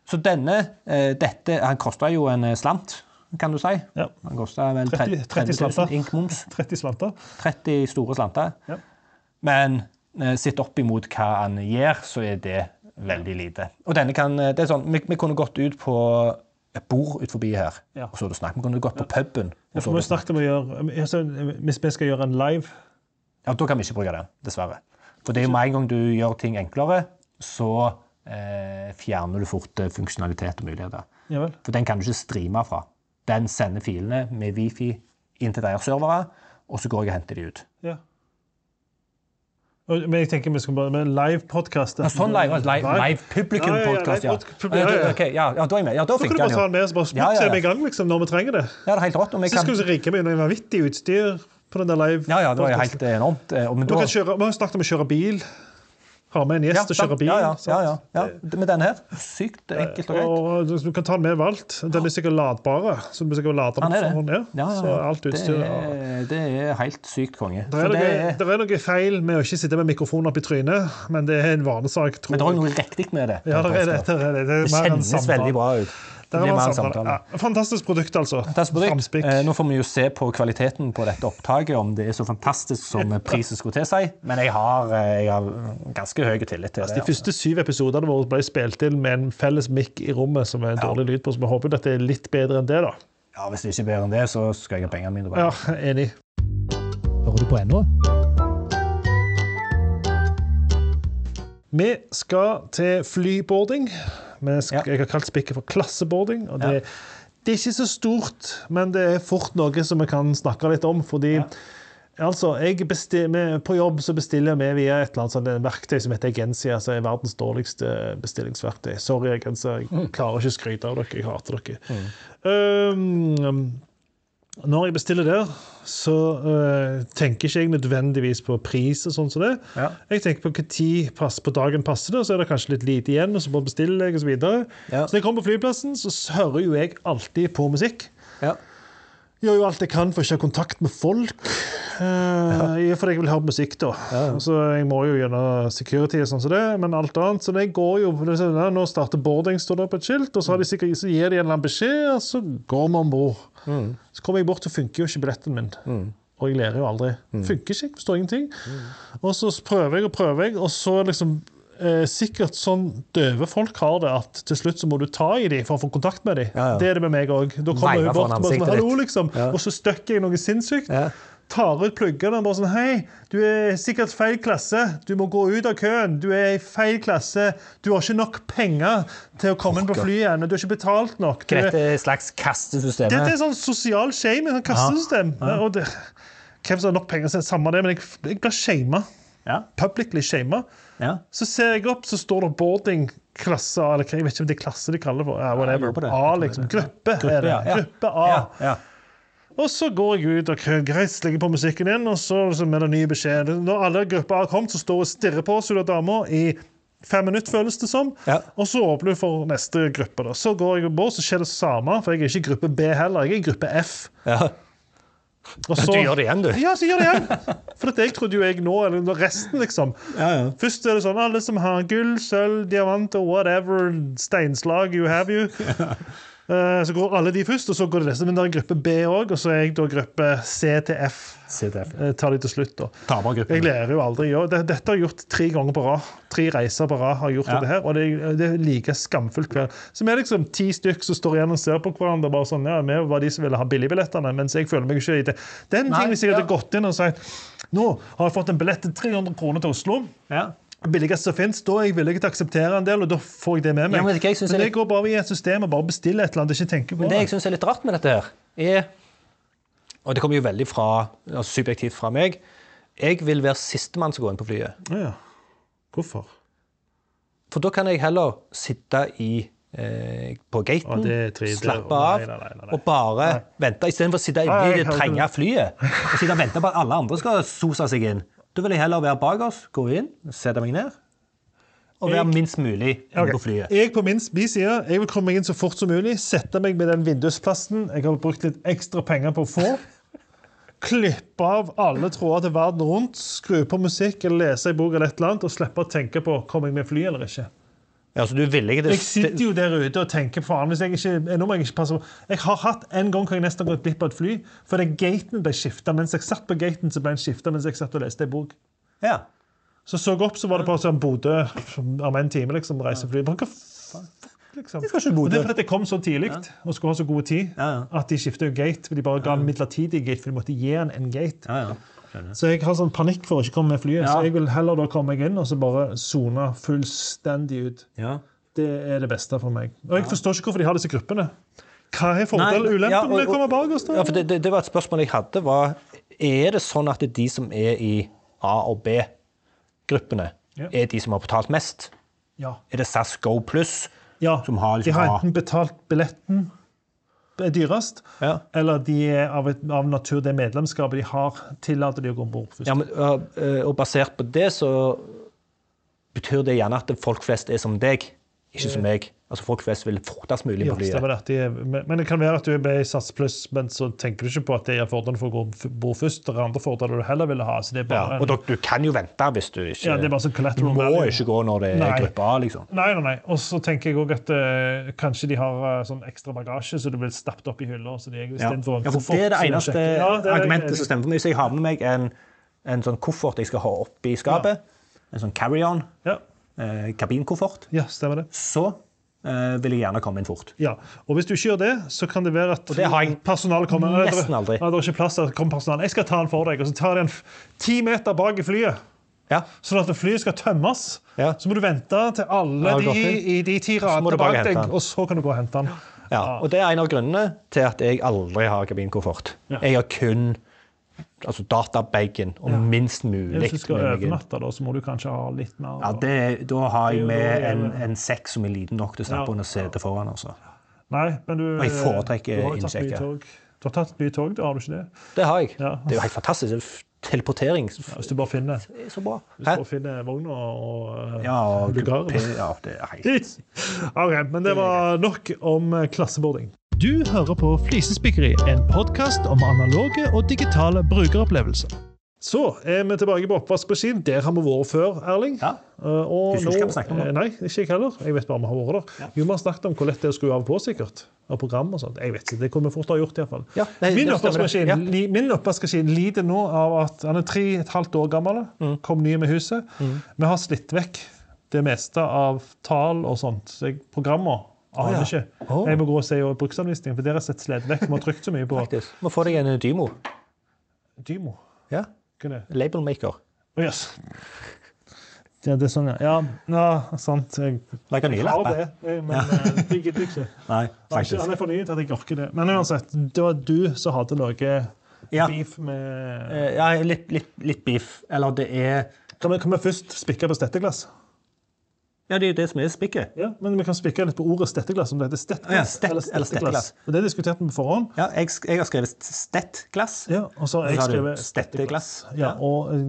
Så denne, eh, dette Han kosta jo en eh, slant, kan du si. Ja. Han kosta vel 30 30 30 slanter. 30 slanter. 30 store slanter. Ja. Men eh, sett opp imot hva han gjør, så er det veldig lite. Og denne kan, eh, det er sånn, vi, vi kunne gått ut på et bord ut forbi her, Ja. og så hadde snakket. Vi kunne gått på puben. Ja, for vi snakket. om å gjøre, altså, Hvis vi skal gjøre en live Ja, da kan vi ikke bruke den, dessverre. For det er jo med en gang du gjør ting enklere, så eh, fjerner du fort eh, funksjonalitet og muligheter. Ja vel. For den kan du ikke streame fra. Den sender filene med wifi inn til deres servere, og så går jeg og henter de ut. Men jeg tenker vi skal bare med live-podkast. Ja, sånn live, live, live publikum-podkast, ja. Ja, ja, live da er jeg med. Ja, da Da kan du bare ta den med og så bare så vi i gang liksom, når vi trenger det. Ja, det er helt rått. Sist kan, skulle du rigge med noe vanvittig utstyr på den der live. Ja, ja, det var helt enormt. Eh, og- Vi da, kan kjøre, vi har snakket om å kjøre bil. Ha med en gjest og kjører bil. Ja, ja, ja, ja. Med denne her. Sykt enkelt og greit. Og du kan ta den med overalt. Den er sikkert ladbare. Så du sikkert lade den er det. ja. Så alt Det utstyr er, det er helt sykt konge. det er, det noe, feil med å ikke sitte med mikrofonen opp i trynet, men det er en vanesak. men det er noe riktig med det. Ja, det er det. Det, det. det, Det kjennes veldig bra ut. Det Det blir mer samtale. samtale. Ja, fantastisk produkt, altså. Fantastisk produkt. Eh, nå får vi jo se på kvaliteten på dette opptaket, om det er så fantastisk som prisen skulle tilsi. Men jeg har, eh, jeg har ganske høy tillit til det. De første syv episodene våre ble spilt inn med en felles mic i rommet som er en dårlig lyd på, så vi håper dette er litt bedre enn det, da. Ja, Hvis det ikke er bedre enn det, så skal jeg ha pengene mine Ja, enig. Hører du på ennå? Vi skal til flyboarding. Skal, Jeg har kalt spikket for klasseboarding. og det, det er ikke så stort, men det er fort noe som vi kan snakke litt om. fordi Altså, jeg bestiller, På jobb så bestiller vi via et eller annet sånt verktøy som heter Agensia, som er verdens dårligste bestillingsverktøy. Sorry, Agensia, jeg klarer ikke å skryte av dere. Jeg hater dere. Um, når jeg bestiller der, så uh, tenker ikke jeg nødvendigvis på pris og sånn som det. Ja. Jeg tenker på hvilken tid pass, på dagen passer det, og så er det kanskje litt lite igjen, og så bare bestiller jeg, og så videre. Ja. Så når jeg kommer på flyplassen, så hører jo jeg alltid på musikk. Ja. Gjør jo alt jeg kan for ikke å ha kontakt med folk. Uh, fordi jeg vil høre musikk, da. Så jeg må jo gjennom security og sånn som det, men alt annet. Så det går jo ja, Nå starter boarding, står det på et skilt, og så, har de sikkert, så gir de en eller annen beskjed, og så går vi om bord. Så kommer jeg bort, så funker jo ikke billetten min. Og jeg lærer jo aldri. Funker ikke, forstår ingenting. Og så prøver jeg og prøver jeg, og så liksom eh, Sikkert sånn døve folk har det, at til slutt så må du ta i dem for å få kontakt med dem. Ja, ja. Det er det med meg òg. Da kommer hun bort og bare sånn, Hallo, liksom. Ja. Og så støkker jeg noe sinnssykt. Tar ut pluggene og bare sånn Hei, du er sikkert feil klasse. Du må gå ut av køen. Du er i feil klasse. Du har ikke nok penger til å komme inn på flyet igjen. Du har ikke betalt nok. Du Dette er et slags kastesystem. dette er sånn sosial shame, et sånt kastesystem. Og det, hvem som har nok penger, så er det samme det, men jeg, jeg blir shama. Ja. Publicly shama. Ja. Så ser jeg opp, så står det boarding-klasse A, eller jeg vet ikke om det er klasse de kaller for. Ja, whatever. det. A, liksom. Gruppe, er det. ja. Gruppe A. Og så går jeg ut og greit, legger på musikken igjen, og så så med det nye beskjeden Når alle grupper har kommet, så står hun og stirrer på oss av dama i fem minutter, føles det som. Ja. Og så åpner hun for neste gruppe. da. Så går jeg bort, så skjer det samme, for jeg er ikke i gruppe B heller. Jeg er i gruppe F. Ja. Og så, Du gjør det igjen, du. Ja, så gjør det igjen. For at jeg trodde jo jeg nå, eller resten, liksom. Ja, ja. Først er det sånn alle som har gull, sølv, diamanter, whatever, steinslag, you have you. Eh, Så går alle de først, og så går det neste. Men det er gruppe B òg, og så er jeg da gruppe C til F. CTF. eh, Tar de til slutt, da. Jeg lærer jo aldri. Ja, dette har jeg gjort tre ganger på rad. Tre reiser på rad har jeg gjort Ja. dette her, og det, det er like skamfullt hver. Så vi er liksom ti stykk som står igjen og ser på hverandre. bare sånn, ja, Vi var de som ville ha billigbillettene, mens jeg føler meg ikke i det. Den Nei, ting hvis jeg hadde ja. gått inn og sagt nå har jeg fått en billett til 300 kroner til Oslo. Ja. Billigste som finnes, Da er jeg villig til å akseptere en del, og da får jeg det med meg. Ja, men det, jeg men er litt... går bare i et system og bare bestiller et eller annet jeg ikke tenker på. Men det jeg syns er litt rart med dette her, er Og det kommer jo veldig fra, altså subjektivt fra meg. Jeg vil være sistemann som går inn på flyet. Ja, ja. Hvorfor? For da kan jeg heller sitte i eh, på gaten, slappe av nei, nei, nei. og bare vente, istedenfor å sitte inne i jeg det trenge flyet og sitte og vente på at alle andre skal sose seg inn. Da vil jeg heller være bak oss, gå inn, sette meg ned og være minst mulig okay. På flyet. Jeg på min min side jeg vil komme meg inn så fort som mulig, sette meg med den vindusplassen jeg har brukt litt ekstra penger på å få. Klippe av alle tråder til verden rundt, skru på musikk eller lese en bok eller et eller annet, og slippe å tenke på om jeg med fly eller ikke. Ja, så du vil ikke det? Jeg sitter jo der ute og tenker faen hvis jeg ikke, nå må jeg ikke passe på. Jeg har hatt en gang hvor jeg nesten har gått glipp av et fly, fordi gaten ble skifta. Mens jeg satt på gaten, så ble den skifta mens jeg satt og leste en bok. Ja. Så så jeg opp, så var det på sånn Bodø om en time, liksom, reisefly. Bare, hva faen, liksom. skal ikke Bodø. Det er fordi jeg kom så tidlig og skulle ha så god tid Ja, ja. at de skifta gate. De bare ga en midlertidig gate, for de måtte gi en en gate. Ja, ja. Så jeg har sånn panikk for å ikke komme med flyet. Ja. Så jeg vil heller da komme meg inn og så bare sone fullstendig ut. Ja. Det er det beste for meg. Og jeg forstår ikke hvorfor de har disse gruppene. Hva er fordelen og ulempen med å komme bak oss? da? Det, det, det var et spørsmål jeg hadde. var, Er det sånn at det er de som er i A- og B-gruppene, er de som har betalt mest? Ja. Er det SAS Go Pluss? ja. Som har de liksom har enten betalt billetten er dyrest, Ja. eller de er av, et, av natur det medlemskapet de har, tillater de å gå om bord først. Ja, men, eh, og basert på det så betyr det gjerne at folk flest er som deg, ikke som meg. Altså Folk flest vil fortest mulig på flyet. stemmer det. De men det kan være at du er med i SAS pluss, men så tenker du ikke på at det er fordelene for å gå bord først. Det er andre fordeler du heller ville ha. så det er Ja, bare... og dere, du kan jo vente hvis du ikke Ja, det er bare sånn collateral må value. ikke gå når det er Nei. gruppe A, liksom. Nei, nei, nei. Og så tenker jeg òg at uh, kanskje de har uh, sånn ekstra bagasje, så du blir stappet opp i hylla. Ja. ja, for koffert, det er det eneste Ja, det er- argumentet som stemmer for meg. Så jeg har med meg en, en sånn koffert jeg skal ha oppi skapet. En sånn carry-on, Ja, eh, kabinkoffert. ja, stemmer det. Så eh, vil jeg gjerne komme inn fort. Ja, og Hvis du ikke gjør det, så kan det være at det har jeg personalet kommer nesten aldri. Ja, det er ikke plass til at kommer personalet. Jeg skal ta den for deg, og så tar de den ti meter bak i flyet. Ja. Sånn at flyet skal tømmes. Ja. Så må du vente til alle de i de ti radene bak deg, og så kan du gå og hente den. Ja, og det er en av grunnene til at jeg aldri har kabinkoffert. Jeg har kun altså databagen og minst mulig. Hvis du skal overnatte, da, så må du kanskje ha litt mer. Ja, det, da har jeg Det med en, en sekk som er liten nok til å stappe Ja. under setet foran. Altså. Nei, men du, Og jeg foretrekker mye tog. Du har tatt mye tog, da har du ikke det? Det har jeg. Ja. Det er jo helt fantastisk. Det er Teleportering Hvis du bare finner, er så bra. hvis du bare finner vogna og uh, Ja, og lugaren. kupé, ja, det er helt. OK, men det var nok om eh, klasseboarding. Du hører på Flisespikkeri, en podkast om analoge og digitale brukeropplevelser. Så er vi tilbake på oppvaskmaskin. Der har vi vært før, Erling. Ja. Eh, og Husker du hva vi snakket om da? eh, Nei, ikke jeg heller. Jeg vet bare vi har vært der. Jo, vi har snakket om hvor lett det er å skru av og på, sikkert. Av program og sånt. Jeg vet ikke, Det kunne vi fort ha gjort, iallfall. Ja, det- min, det oppvaskmaskin, Ja. min oppvaskmaskin lider nå av at han er tre og et halvt år gammel. Mm. Kom ny med huset. Vi har slitt vekk det meste av tall og sånt. Så programmer aner ja. ikke. Oh. Jeg må gå og se bruksanvisningen, for dere er sett sledd vekk. Vi har trykt så mye på faktisk. Må få deg en Dymo. Dymo. Ja. Hva er det? Labelmaker. Å, yes. Ja, det er sånn, ja. Ja, ja sant. Jeg like har det, men ja. det gidder jeg ikke. Nei, faktisk. Han er for ny til at jeg orker det. Men uansett, det var du som hadde noe Ja. beef med Eh, Ja, litt, litt, litt beef. Eller det er Kan vi, kan vi først spikke på stetteglass? Ja, det er jo det som er spikket. Ja, men vi kan spikke litt på ordet stetteglass, om det heter stettglass Ja, stett- eller stetteglass. Og Det diskuterte vi på forhånd. Ja, jeg, jeg har skrevet stettglass. Ja, og så har jeg skrevet stetteglass. Ja, og eh,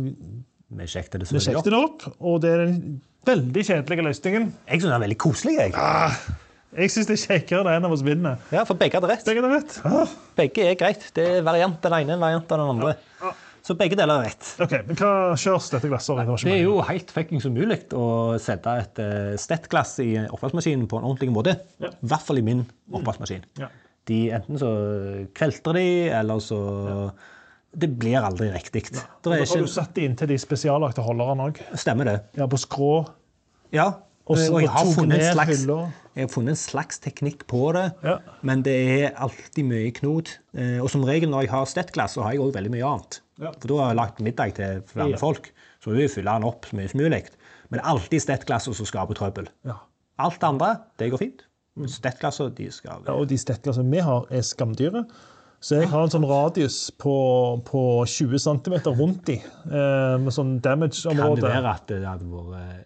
Vi sjekket det det opp, og det er den veldig kjedelige løsningen. Jeg syns den er veldig koselig. Jeg. Jeg syns det er kjekkere når en av oss vinner. Ja, For begge hadde rett. Begge hadde rett. Ah. Begge er greit. Det er variant den ene, variant av den andre. Så begge deler er rett. OK, men hva kjøres dette glasset? Det Det er jo helt fuckings umulig å sette et uh, stettglass i oppvaskmaskinen på en ordentlig måte. Ja. I hvert fall i min oppvaskmaskin. Ja. De, enten så kvelter de, eller så Det blir aldri riktig. Ja. Da ikke... du satt det inntil de spesiallagte holderne òg. Stemmer det. Ja, på skrå. Ja. Og og jeg har slags. Jeg har funnet en slags teknikk på det, Ja. men det er alltid mye knot. Eh, Og som regel når jeg har stettglass, så har jeg òg veldig mye annet. Ja. For da har jeg lagt middag til flere Ja. folk, så vi fyller den opp så mye som mulig. Men alltid stettglass som skaper trøbbel. Ja. Alt det andre, det går fint. Men stettglassene, de skal Ja, og de stettglassene vi har, er skamdyre. Så jeg har en sånn radius på, på 20 cm rundt de, eh, med sånn Kan det være at det hadde vært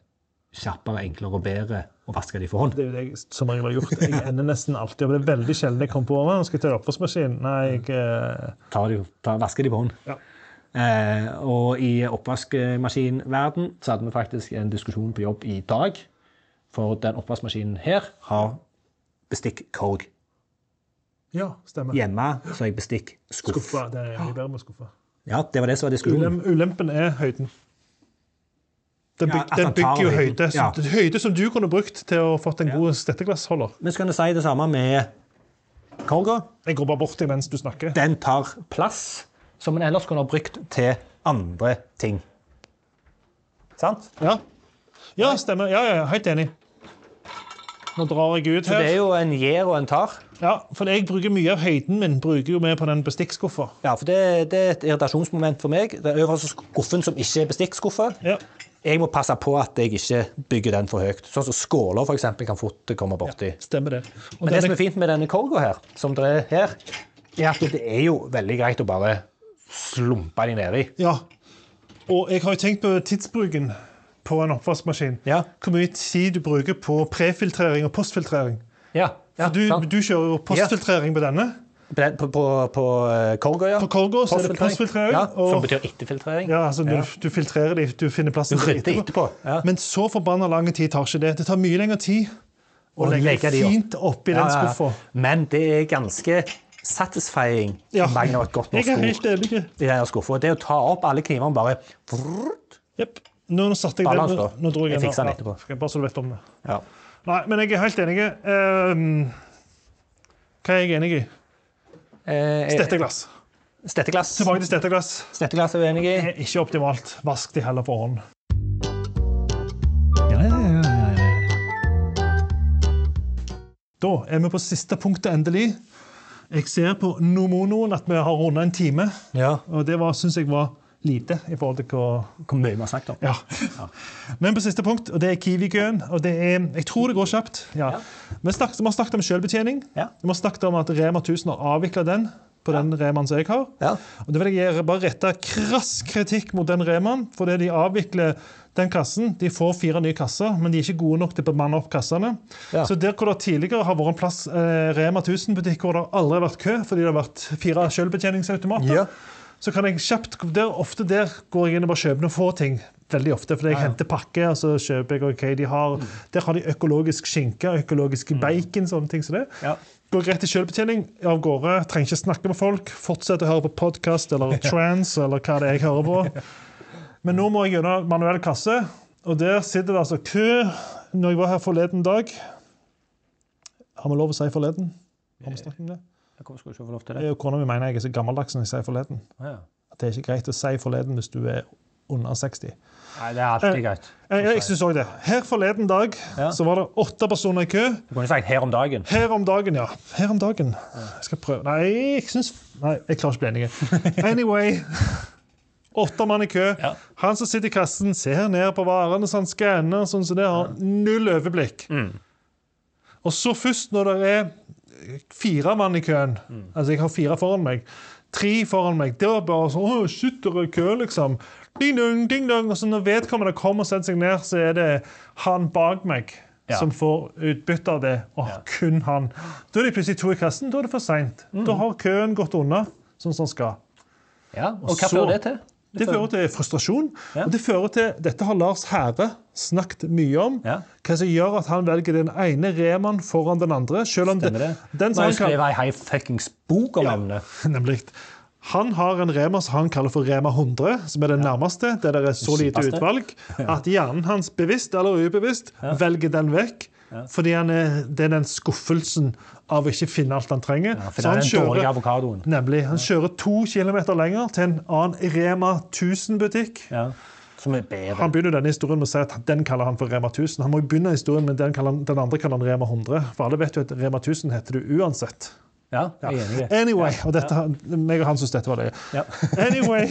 kjappere, enklere og bedre å vaske de for hånd? Det er jo det jeg som regel har gjort. Jeg ender nesten alltid opp. Det er veldig sjelden jeg kommer på «Å, nå skal jeg ta oppvaskmaskin. Nei, jeg eh, Ta de, de på hånd. Ja. Eh, og i oppvaskmaskinverden så hadde vi faktisk en diskusjon på jobb i dag. For den oppvaskmaskinen her har bestikk-korg. Ja, stemmer. Hjemme så har jeg bestikk-skuff. Skuffa. Det er mye bedre med skuffa. Ja, det var det som var diskusjonen. Ulem, ulempen er høyden. Den, byg, ja, den bygger jo høyde. Ja. Så, høyde som du kunne brukt til å fått en god stetteglassholder. Men så kan du si det samme med korga. Jeg går bare bort til mens du snakker. Den tar plass som en ellers kunne ha brukt til andre ting. Sant? Ja, ja stemmer. Ja, ja, ja, helt enig. Nå drar jeg ut her. Så det er jo en gjer og en tar. Ja, for jeg bruker mye av høyden min bruker jo med på den bestikkskuffa. Ja, for det, det er et irritasjonsmoment for meg. Det er øverste skuffen som ikke er bestikkskuffe. Ja. Jeg må passe på at jeg ikke bygger den for høyt. Sånn som skåler for eksempel, kan fort komme borti. Ja, Stemmer det. Og Men det som er fint med denne korga her, som det er her, er at det er jo veldig greit å bare slumpe de nedi. Ja. Og jeg har jo tenkt på tidsbruken på en oppvaskmaskin. Ja. Hvor mye tid du bruker på prefiltrering og postfiltrering. Ja, Ja, For du, sant. du kjører jo postfiltrering på denne. På, på, på, eh, ja. På Corgo så er det postfiltrering. Ja, og- som betyr etterfiltrering. Ja, altså Ja. Du, du filtrerer de, du finner plassen Du etterpå. etterpå. Ja. Men så forbanna lang tid tar ikke det. Det tar mye lengre tid å legge legge de opp. fint oppi Ja, den skuffa. Men det er ganske satisfying. Ja. mangler et godt norsk ord. Jeg er helt enig. i denne skuffa. Det å ta opp alle knivene bare. Yep. Nå, nå satte jeg Balans, det. Nå, nå dro jeg, Jeg den fikser den etterpå. Ja, Bare så du vet om det. Ja. Nei, men jeg er helt enig. Ehm, hva er jeg enig i? Eh, Stetteglass. Stetteglass. Tilbake til stetteglass. Stetteglass er vi enig i? ikke optimalt. Vask de heller for hånd. Ja, ja, ja, ja, ja. Da er vi på siste punktet endelig. Jeg ser på Nomonoen at vi har runda en time. Ja. Og det syns jeg var lite i forhold til hva Hvor mye vi har snakket om. Ja. Men på siste punkt, og det er Kiwi-køen. og det er, Jeg tror det går kjapt. Ja. Vi, snakket, vi har snakket om selvbetjening. Ja. Vi har snakket om at Rema 1000 har avvikla den på den Remaen som jeg har. Ja. Og det vil jeg bare rette krass kritikk mot den Remaen. Fordi de avvikler den kassen. De får fire nye kasser, men de er ikke gode nok til å bemanne opp kassene. Ja. Så der hvor det tidligere har vært en plass eh, Rema 1000-butikk hvor det aldri har vært kø fordi det har vært fire selvbetjeningsautomater, Ja. så kan jeg kjapt der, Ofte der går jeg inn og bare kjøper noen få ting. Veldig ofte, fordi jeg henter pakke, og så kjøper jeg ok, de har, Der har de økologisk skinke, økologisk bacon, sånne ting som det. Ja. Går rett til selvbetjening, av gårde, trenger ikke snakke med folk. Fortsetter å høre på podkast eller trans eller hva det er jeg hører på. Men nå må jeg gjennom manuell kasse, og der sitter det altså kø. Når jeg var her forleden dag Har vi lov å si forleden? Har vi snakket om det? Hvorfor skulle du ikke få lov til Det Kona mi mener jeg er så gammeldags når jeg sier forleden. Ja. At det er ikke greit å si forleden hvis du er under 60. Nei, det er alltid greit. Jeg, jeg synes også det. Her forleden dag Ja. så var det åtte personer i kø. Du kunne sagt 'her om dagen'. Her om dagen, ja. Her om dagen. Jeg skal prøve Nei, jeg syns Nei, jeg klarer ikke å bli enig. Anyway. Åtte mann i kø. Ja. Han som sitter i kassen, ser ned på varene så han skanner, sånn som det har null overblikk. Mm. Og så først når det er fire mann i køen, Mm. altså jeg har fire foran meg, tre foran meg, det var bare sånn Å, shit, det er kø, liksom. Ding dong, ding dong. Og så når vedkommende kommer og setter seg ned, så er det han bak meg Ja. som får utbytte av det. Og Ja. kun han. Da er de plutselig to i kassen. Da er det for seint. Mm. Da har køen gått unna sånn som den skal. Ja, Og hva fører det til? Det fører til frustrasjon. Ja. Og det fører til, Dette har Lars Hære snakket mye om. Ja. Hva som gjør at han velger den ene Remaen foran den andre. Selv om Stemmer det? den som han skrevet ei high-fuckings-bok om Ja. Nemlig. Han har en Rema som han kaller for Rema 100, som er den nærmeste. Der det er så lite utvalg at hjernen hans bevisst eller ubevisst velger den vekk. Fordi han er, det er den skuffelsen av å ikke finne alt han trenger. Ja, for det er den den dårlige avokadoen. nemlig, han kjører to kilometer lenger til en annen Rema 1000-butikk. Ja. Som er bedre. Han begynner denne historien med å si at den kaller han for Rema 1000. Han må jo begynne historien med den, han, den andre kaller han Rema 100. For alle vet jo at Rema 1000 heter du uansett. Ja, jeg er enig i det. Anyway, og dette, meg og han syns dette var løye. Ja. Anyway,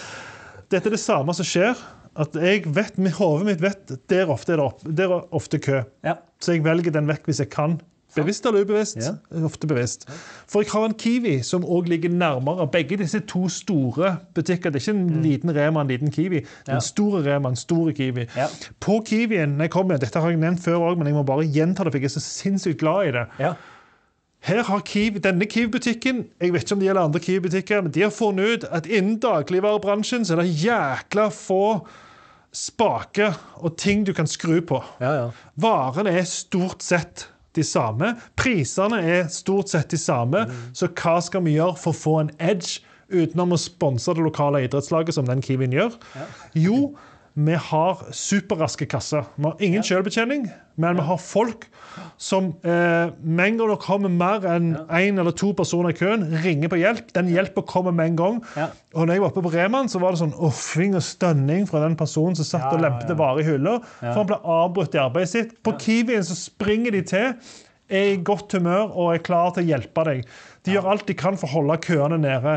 dette er det samme som skjer. At jeg vet, Hodet mitt vet der ofte er det opp, der er ofte kø. Ja. Så jeg velger den vekk hvis jeg kan. Bevisst eller ubevisst? Ja. Ofte bevisst. For jeg har en Kiwi som òg ligger nærmere. Begge disse to store butikker. Det er ikke en liten Rema en liten Kiwi. Det er Mm. Ja. en stor Rema en stor Kiwi. Ja. På Kiwien når jeg kommer, Dette har jeg nevnt før òg, men jeg må bare gjenta det, for jeg er så sinnssykt glad i det. Ja. Her har Kiwi, Denne Kiwi-butikken jeg vet ikke om det gjelder andre Kiwi-butikker, men de har funnet ut at innen dagligvarebransjen så er det jækla få spaker og ting du kan skru på. Ja, ja. Varene er stort sett de samme. Prisene er stort sett de samme. Så hva skal vi gjøre for å få en edge utenom å sponse det lokale idrettslaget, som den Kiwien gjør? Jo, vi har superraske kasser. Vi har ingen selvbetjening, men vi har folk som eh, med en gang det kommer mer enn én eller to personer i køen, ringer på hjelp. Den hjelpa kommer med en gang. Ja. Og når jeg var oppe på Reman, så var det sånn uffing og stønning fra den personen som satt Ja, og ja, lempte ja. varer i hylla. For han ble avbrutt i arbeidet sitt. På Kiwien så springer de til, er i godt humør og er klar til å hjelpe deg. De gjør alt de kan for å holde køene nede.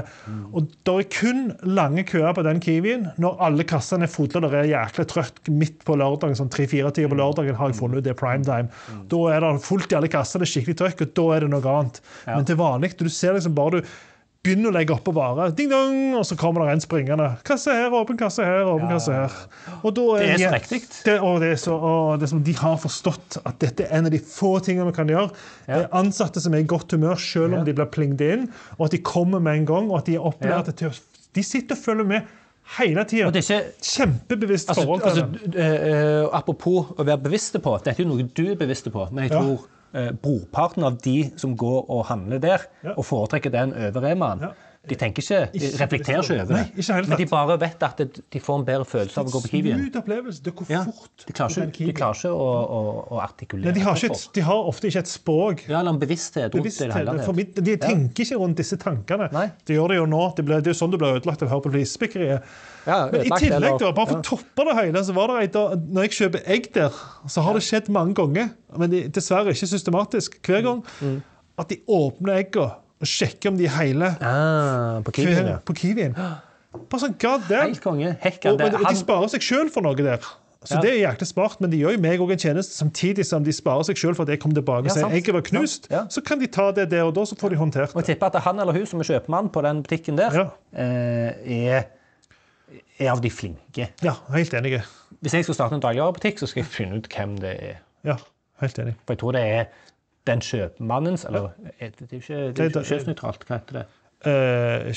Og Det er kun lange køer på den Kiwien når alle kassene er fulle og det er jæklig trøtt midt på lørdagen. sånn 3-4 tider på lørdagen har jeg funnet ut det er primetime. Da er det fullt i alle kassene, det er skikkelig trøkk, og da er det noe annet. Men til vanlig, du ser liksom bare du begynner å legge oppå varer. Ding dong, og så kommer det en springende. Kasse her, åpen kasse her, åpen kasse her. Da Det er så riktig. Det, og det er så, og det er som de har forstått at dette er en av de få tingene vi kan gjøre. Det er ansatte som er i godt humør selv om Ja. de blir plinget inn, og at de kommer med en gang, og at de er opplært Ja. til å De sitter og følger med hele tida. Er Kjempebevisst Altså, forhold til altså, det. Uh, uh, apropos å være bevisste på, dette er jo noe du er bevisst på, men jeg tror brorparten av de som går og handler der, og foretrekker den over Remaen. De tenker ikke, de Ikke reflekterer ikke over Nei, det. ikke helt men de bare vet at de får en bedre følelse av å gå på Kiwien. Smooth opplevelse. Det går Ja. De klarer ikke, de klarer ikke å, å, å artikulere Nei, de, har ikke de har ofte ikke et språk. Ja, eller en bevissthet rundt det bevissthet. det hele tatt. De tenker ikke rundt disse tankene. Nei. De gjør det jo nå. Det, ble, det er jo sånn du blir ødelagt av å høre på flisespikkeriet. Ja, Men i tillegg, eller- da, bare for å toppe det hele, så var det ei Når jeg kjøper egg der, så har det skjedd mange ganger, men det, dessverre ikke systematisk hver gang, Mm. at de åpner eggene og sjekker om de er hele Ah, på Kiwien, ja. på Kiwien. Bare sånn, god damn. Helt konge. Og, men de sparer seg sjøl for noe der. Så Ja. det er jæklig smart, men de gjør jo meg òg en tjeneste samtidig som de sparer seg sjøl for at jeg kommer tilbake og Ja, sier egget var knust. Ja. Så kan de ta det der og da, så får de håndtert det. Og jeg tipper at han eller hun som er kjøpmann på den butikken der, eh, er, er av de flinke. Ja, helt enig. Hvis jeg skal starte en dagligvarebutikk, så skal jeg finne ut hvem det er. Ja, helt enig. For jeg tror det er den kjøpmannens Eller er det, det er ikke, det er kjøpsnøytralt. Hva heter det? Eh,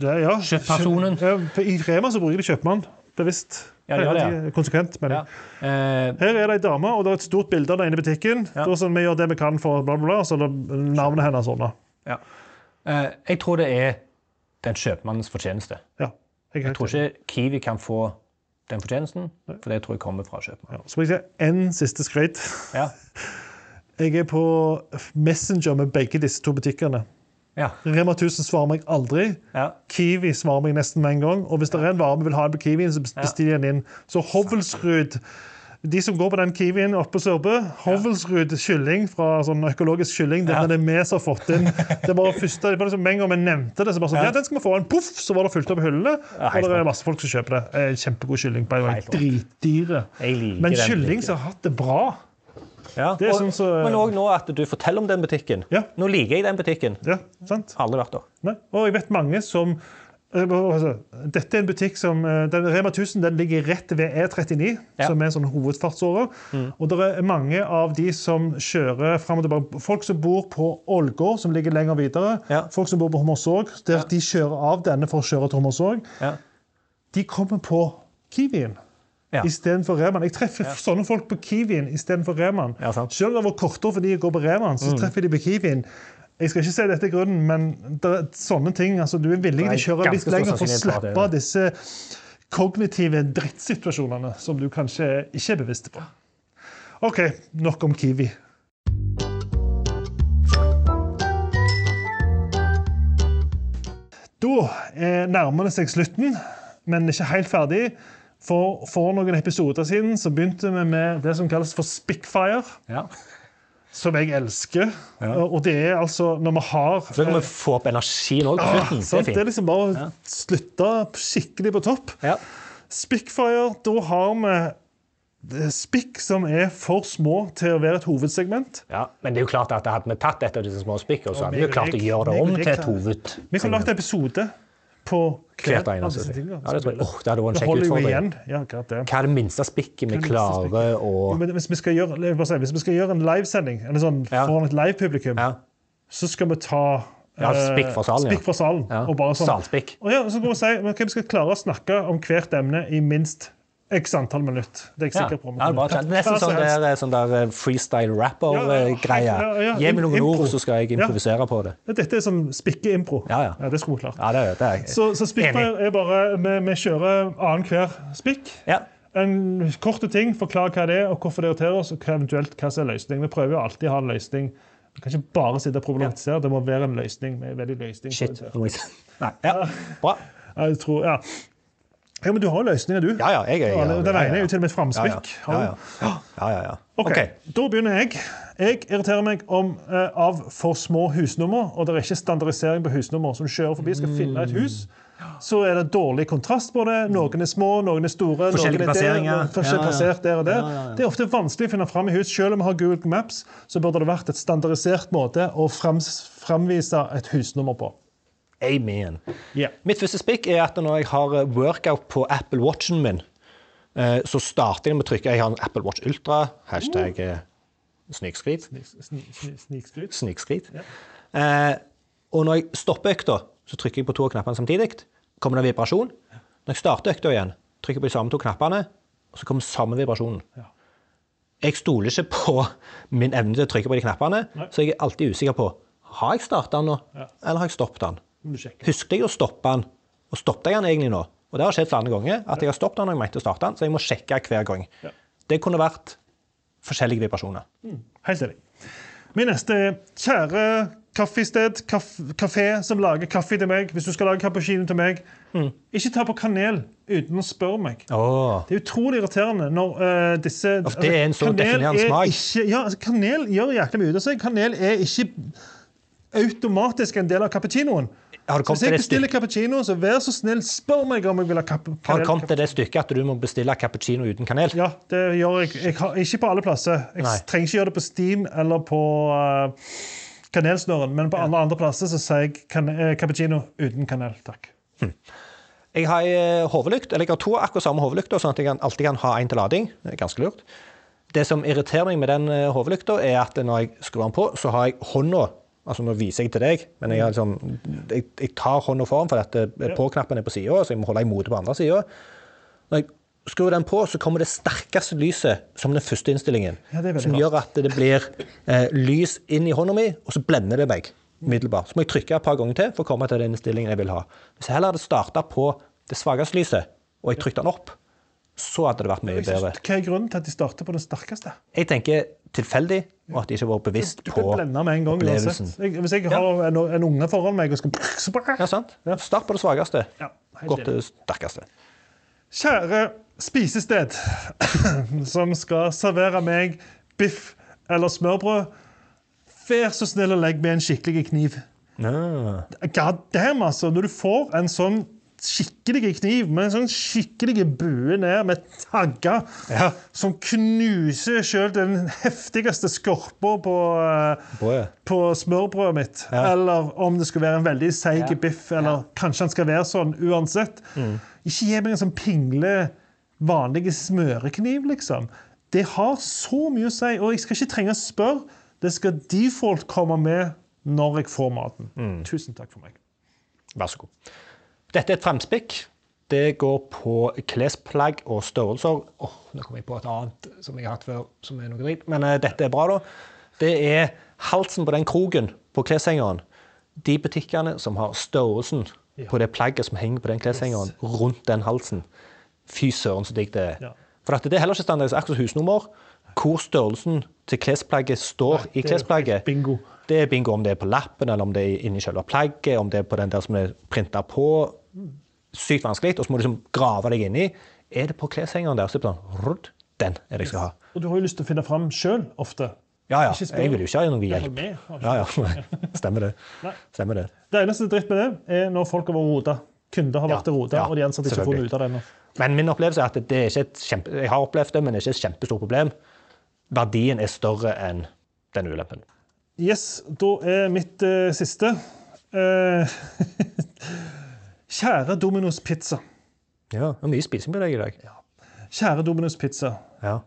det, ja. Kjøppersonen. I Rema så bruker de kjøpmann. Bevisst. Ja, de gjør det, ja. Konsekvent, mener jeg. Ja. Eh, Her er det ei dame, og det er et stort bilde av den i butikken. Ja. Da sånn, Vi gjør det vi kan for bla, bla, bla. Så det navnet hennes sånn. ja. eh, jeg tror det er den kjøpmannens fortjeneste. Ja, jeg Jeg tror ikke Kiwi kan få den fortjenesten, for det tror jeg kommer fra kjøpmannen. Ja. Så må jeg si én siste skryt. Ja. Jeg er på Messenger med begge disse to butikkene. Ja. Rema 1000 svarer meg aldri. Ja. Kiwi svarer meg nesten med en gang. Og hvis det er en vare vi vil ha på Kiwien, så bestiller jeg den inn. Så Hovelsrud de som går på den Kiwien oppe på Sørbø, Hovelsrud kylling fra sånn økologisk kylling, den Ja. er det vi som har fått inn. Det var første, det var liksom en gang vi nevnte det, så bare sånn, Ja. ja, den skal vi få en poff, så var det fullt opp i hyllene. Ja, og det er masse folk som kjøper det. Eh, Kjempegod kylling. by the way. Dritdyre. Men kylling som har hatt det bra. Ja. Det og, sånn så- men òg nå at du forteller om den butikken. Ja. Nå liker jeg den butikken. Ja, sant? Aldri vært der. Nei. Og jeg vet mange som eh, altså, Dette er en butikk som eh, den Rema 1000 den ligger rett ved E39, Ja. som er en sånn hovedfartsåre. Og det er mange av de som kjører fram og tilbake. Folk som bor på Ålgård, som ligger lenger videre. Ja. Folk som bor på Hommersåk, der de kjører av denne for å kjøre til Hommersåk. Ja. De kommer på Kiwien. Ja. Istedenfor Reman. Jeg treffer sånne folk på Kiwien istedenfor Reman. Ja, sant. Mm. Selv om det var kortere fordi jeg går på Reman, så treffer de på Kiwien. Jeg skal ikke si dette er grunnen, men det er sånne ting, altså, du er villig til å kjøre litt lenger for å for er slippe disse kognitive drittsituasjonene som du kanskje ikke er bevisst på. OK, nok om Kiwi. Da eh, nærmer det seg slutten, men ikke helt ferdig. For, for noen episoder siden så begynte vi med det som kalles for Spickfire, Ja. som jeg elsker. Ja. Og det er altså når vi har Så kan vi få opp energien òg på slutten. sant? Det Det er liksom bare å slutte skikkelig på topp. Ja. Spickfire, da har vi spikk som er for små til å være et hovedsegment. Ja, men det er jo klart at hadde vi tatt et av disse små spikkene, så hadde vi jo klart å gjøre det om til et hoved. Vi kan lage en episode på Hvert av eneste tingene. Ja, det tror jeg. Åh, det hadde vært en kjekk utfordring. Ja. Hva er det minste spikket vi er klarer å men hvis vi skal gjøre, si, hvis vi skal gjøre en livesending eller sånn, Ja. foran et live-publikum, Ja, så skal vi ta Ja, eh, spikk fra salen, spikk fra salen. ja. Og bare sånn, Salspikk. og ja, så kan vi si men, ok, vi skal klare å snakke om hvert emne i minst x antall minutt. Det er jeg sikker på. ja, det er. Nesten sånn der, sånn der freestyle Ja, ja, rapper-greie. ja, ja, Gi meg noen ord, så skal jeg Ja. improvisere på det. Dette er som spikke-impro. Ja, ja. det skulle vi klart. Ja, det, det er Så, så Spitfire er bare Vi, vi kjører annenhver spikk. Ja. En korte ting, forklare hva det er, og hvorfor det irriterer oss, og hva eventuelt hva som er løsning. Vi prøver jo alltid å ha en løsning. Vi kan ikke bare sitte og problematisere, det må være en løsning. Er veldig løsning. Shit. Nei. Ja. Bra. Jeg tror, ja. Ja, men du har løsninger, du. Ja, ja. Jeg er Ja, Den ene er jo til og med et Ja, ja. framspikk. Ja, ja. Ja. Ok. Da begynner jeg. Jeg irriterer meg om, eh, av for små husnummer, og det er ikke standardisering på husnummer. Så du kjører forbi skal finne et hus, så er det dårlig kontrast på det. Noen er små, noen er store. Forskjellige noen er plasseringer. Der, forskjellig plassert der og der. Det er ofte vanskelig å finne fram i hus. Selv om vi har Google Maps, så burde det vært et standardisert måte å framvise et husnummer på. Amen. Yeah. Mitt første spikk er at når jeg har eh, workout på Apple Watchen min, eh, så starter jeg med å trykke Jeg har en Apple Watch Ultra, hashtag snikskrit. snikskryt. Sni- sni- Snikskryt. Snikskryt. Eh, og når jeg stopper økta, så trykker jeg på to av knappene samtidig. Kommer det vibrasjon. Når jeg starter økta igjen, trykker jeg på de samme to knappene, og så kommer samme vibrasjonen. Ja. Jeg stoler ikke på min evne til å trykke på de knappene, så jeg er alltid usikker på har jeg starta den nå, Ja. eller har jeg stoppet den. Du jeg å stoppe den, og stoppet jeg den egentlig nå? Og det har skjedd flere ganger at jeg har stoppet den når jeg mente å starte den, så jeg må sjekke hver gang. Ja. Det kunne vært forskjellige vibrasjoner. Helt enig. Min neste er kjære kaffested, kaf kafé som lager kaffe til meg. Hvis du skal lage cappuccino til meg, ikke ta på kanel uten å spørre meg. Oh. Det er utrolig irriterende når uh, disse Of, det er en så kanel definerende er smak. Ikke, ja, altså, kanel gjør jækla mye ut av seg. Kanel er ikke automatisk en del av cappuccinoen. Hvis jeg bestiller cappuccino, så vær så snill, spør meg om jeg vil ha kanel. Har du kommet til det stykket at du må bestille cappuccino uten kanel? Ja, det gjør jeg. jeg har, ikke på alle plasser. Jeg Nei. trenger ikke gjøre det på Steam eller på uh, kanelsnøren, men på alle andre plasser så sier jeg kan, eh, cappuccino uten kanel. Takk. Jeg har ei eller jeg har to akkurat samme hovedlykter, sånn at jeg kan, alltid kan ha en til lading. Det er ganske lurt. Det som irriterer meg med den hovedlykta, er at når jeg skrur den på, så har jeg hånda Altså nå viser jeg til deg, men jeg, liksom, jeg, jeg tar hånda foran, for at eh, på-knappen er på sida, så jeg må holde i motet på andre sida. Når jeg skrur den på, så kommer det sterkeste lyset som den første innstillingen. Ja, som gjør at det blir eh, lys inn i hånda mi, og så blender det meg umiddelbart. Så må jeg trykke et par ganger til for å komme til den innstillingen jeg vil ha. Hvis jeg heller hadde starta på det svakeste lyset, og jeg trykte den opp, så hadde det vært mye bedre. Hva er grunnen til at de starter på det sterkeste? Jeg tenker tilfeldig, og at de ikke har vært bevisst på gang opplevelsen. Jeg, hvis jeg har en, en unge foran meg og skal Ja, sant? Start på det svakeste. Ja, Gå til det sterkeste. Kjære spisested som skal servere meg biff eller smørbrød, vær så snill å legge meg en skikkelig kniv. Ah. God damn, altså. Når du får en sånn skikkelig kniv med en sånn skikkelig bue ned med tagger Ja. som knuser sjøl den heftigste skorpa på, eh, på smørbrødet mitt. Ja. Eller om det skulle være en veldig seig Ja. biff. Eller kanskje han skal være sånn uansett. Ikke gi meg en sånn pingle, vanlig smørekniv, liksom. Det har så mye å si, og jeg skal ikke trenge å spørre. Det skal default komme med når jeg får maten. Tusen takk for meg. Vær så god. Dette er et fremspikk. Det går på klesplagg og størrelser. Oh, nå kom jeg på et annet som jeg har hatt før, som er noe dritt. Men uh, dette er bra, da. Det er halsen på den kroken på kleshengeren. De butikkene som har størrelsen på det plagget som henger på den kleshengeren, rundt den halsen. Fy søren, så digg det er. Ja. For at det er heller ikke standardisert husnummer. Hvor størrelsen til klesplagget står i det er klesplagget. bingo. Det er bingo om det er på lappen, eller om det er inni selve plagget, om det er på den der som er printa på. Sykt vanskelig. Og så må du liksom grave deg inni. Er det på kleshengeren der, så sånn Den er det jeg skal ha. Og du har jo lyst til å finne fram sjøl ofte. Ja, ja. Jeg vil jo ikke ha noe hjelp. Ja, ja. Stemmer det. Stemmer det. Det eneste dritt med det er når folk har vært rota. Kunder har Ja, vært rota, ja, og de ansatte ikke har funnet ut av det ennå. Men min opplevelse er at det er ikke et kjempe... Jeg har opplevd det, men det er ikke et kjempestort problem. Verdien er større enn den ulempen. Yes, da er mitt eh, siste eh, Kjære Domino's Pizza. Ja, det er mye spising på deg i dag. Kjære Domino's Pizza. Ja.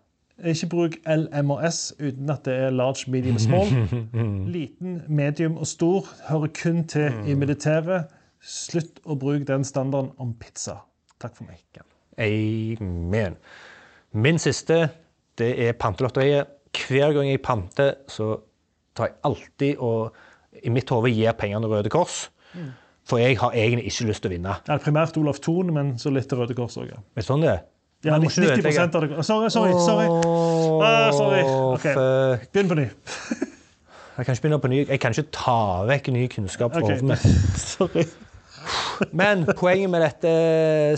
Ikke bruk L, M og S uten at det er large, medium small. Liten, medium og stor hører kun til i militæret. Slutt å bruke den standarden om pizza. Takk for meg. Amen. Min siste, det er pantelotteriet. Hver gang jeg panter, så tar jeg alltid og i mitt hode gir pengene Røde Kors. For jeg har egentlig ikke lyst til å vinne. Ja, primært Olaf Thon, men så litt til Røde Kors òg. Ja. Det sånn det er? Ja, Men må ikke du 90 ødelegge? av det Sorry, sorry. sorry. Ah, sorry. Okay. Begynn på ny. Jeg kan ikke begynne på ny. Jeg kan ikke ta vekk ny kunnskap fra hodet mitt. Men poenget med dette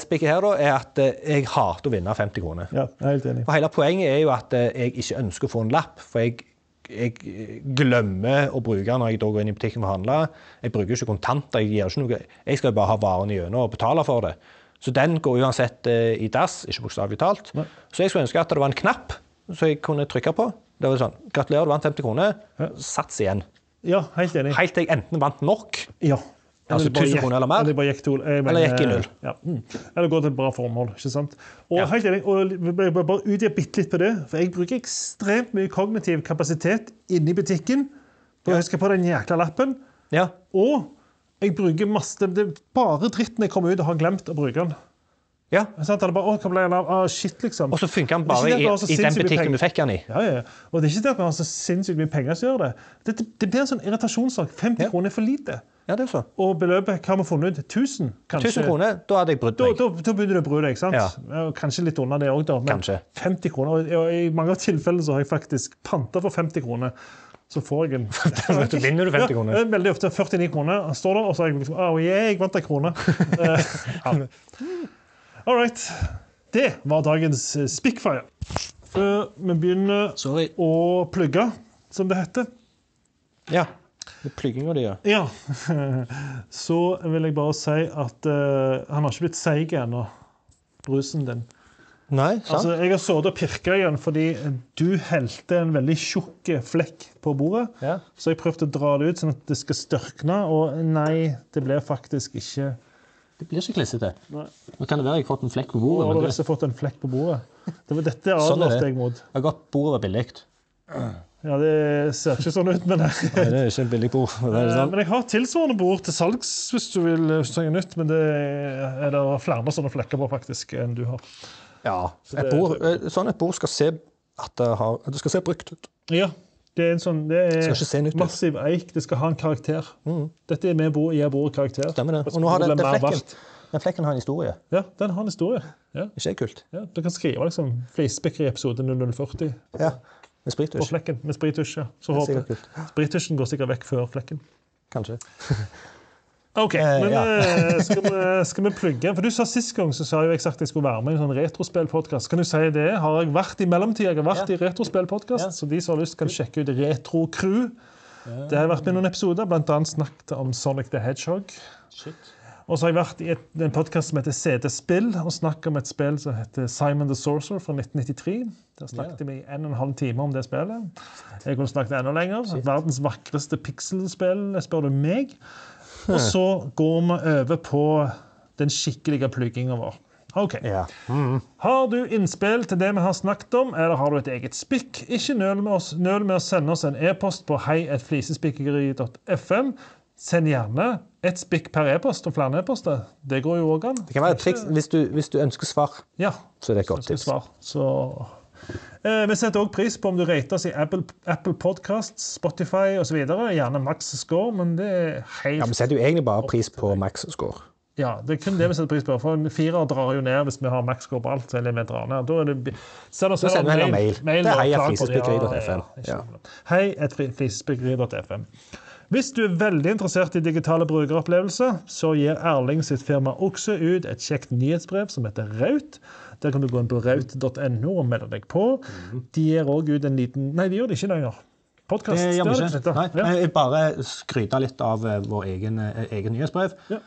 spikket her da, er at eh, jeg hater å vinne 50 kroner. Ja, jeg er helt enig. For hele poenget er jo at eh, jeg ikke ønsker å få en lapp, for jeg, jeg glemmer å bruke den når jeg går inn i butikken for å handle. Jeg bruker ikke kontanter. Jeg, gjør ikke noe. jeg skal bare ha varene gjennom og betale for det. Så den går uansett eh, i dass, ikke bokstavelig talt. Nei. Så jeg skulle ønske at det var en knapp som jeg kunne trykke på. Det var sånn, Gratulerer, du vant 50 kroner. Sats igjen. Ja, helt enig. Helt til jeg enten vant nok, Ja. Altså 1000 kroner eller mer? Eller bare gikk to, jeg Eller gikk i null. Ja. Mm. Eller går til et bra formål. ikke sant? Og Ja. helt enig, og jeg bare utdype bitte litt på det, for jeg bruker ekstremt mye kognitiv kapasitet inni butikken for å huske på den jækla lappen. Ja. Og jeg bruker masse Det er bare dritt når jeg kommer ut og har glemt å bruke den. ja. Sant? Eller bare, å, hva ble den av? Ah, shit, liksom. Og så funker den bare i, det i den butikken du fikk den i. Ja, ja. Og det er ikke det at vi har så sinnssykt mye penger som gjør det. Det, det, det blir en sånn irritasjonssak. 50 Ja. kroner er for lite. Ja, det er så. Og beløpet hva har vi funnet ut? 1000, kanskje? 1000 kroner, da hadde jeg brydd meg. da, da begynner du å bry deg. sant? Ja. Kanskje litt under det òg, da. Men Kanskje. 50 kroner. Og i mange av tilfellene så har jeg faktisk panta for 50 kroner. Så får jeg en Så vinner du 50 kroner. Ja, veldig ofte 49 kroner står der, og så har jeg liksom oh, yeah, jeg vant en krone. Eh. All right. Det var dagens Spickfire. Spikfire. Før vi begynner Sorry. å plugge, som det heter, Ja. Er di, ja. ja, så vil jeg bare si at uh, han har ikke blitt seig ennå, brusen din. Nei, sant? Altså, jeg har sittet og pirka igjen fordi du helte en veldig tjukk flekk på bordet. Ja. Så jeg prøvde å dra det ut sånn at det skal størkne, og nei, det ble faktisk ikke Det blir ikke klissete. Nå kan det være jeg har fått en flekk på Nå bordet. har du fått en flekk på bordet. Det var dette Sånn advarte det. jeg mot. jeg har gått bordet billig. Ja, det ser ikke sånn ut, men Nei, det er ikke et billig bord. for å det Eh. Men jeg har tilsvarende bord til salgs hvis du vil hvis du trenger nytt. Men det er det flere sånne flekker på faktisk enn du har. Ja. det- Et bord, eh, sånn et bord skal se at det, har, at det skal se brukt ut. Ja, det er en sånn Det er Skal ikke se nytt massiv eik. Det skal ha en karakter. Dette er med bord, gir bordet karakter. Stemmer det. Og nå har det, det den flekken, den flekken har en historie. Ja, den har en historie. Ja, Ikke det kult? ja. Du kan skrive liksom flisespikker i episode 0040 Ja. Med på flekken med sprittusj. Ja. Så er håper. Sprittusjen går sikkert vekk før flekken. Kanskje. OK, Eh, men ja. eh, skal, vi, skal vi plugge? For du sa Sist gang så sa jo jeg sagt at jeg skulle være med i en sånn retrospillpodkast. Kan du si det? Har jeg vært i mellomtida? Jeg har vært Ja. i retrospillpodkast, Ja. så de som har lyst, kan sjekke ut Retro Crew. Det har vært med i noen episoder, bl.a. snakket om Sonic the Hedgehog. Og så har jeg vært i et, en podkast som heter CD Spill, og snakket om et spill som heter Simon the Sorcerer fra 1993. Der snakket vi i en og en halv time om det spillet. Jeg kunne snakket enda lenger. Verdens vakreste pikselspill, spør du meg. Og så går vi over på den skikkelige plugginga vår. OK. Ja. Har du innspill til det vi har snakket om, eller har du et eget spikk, ikke nøl med, oss, nøl med å sende oss en e-post på heietflisespikkeri.fm. Send gjerne ett spikk per e-post og flere e-poster. Det går jo òg an. Det kan være et triks hvis du, hvis du ønsker svar. Ja, Så er det et godt tips. svar. Så eh, Vi setter òg pris på om du rater oss i Apple, Apple Podcasts, Spotify osv. Gjerne maks score, men det er helt Ja, Vi setter jo egentlig bare pris på maks score. Ja, det er kun det vi setter pris på. For en firer drar jo ned hvis vi har maks score på alt. eller vi drar ned. Da er det... Oss Da sender vi heller mail. Det er heia flisespikkeri.fm. Ja, ja, Hei fri- flisespikkeri.fm. Hvis du er veldig interessert i digitale brukeropplevelser, så gir Erling sitt firma også ut et kjekt nyhetsbrev som heter Raut. Der kan du gå inn på raut.no og melde deg på. De gir òg ut en liten Nei, de gjør det ikke lenger. Podkast. Det gjør vi ikke. Nei, Ja. jeg bare skryte litt av eh, vår egen, eh, egen nyhetsbrev. Ja.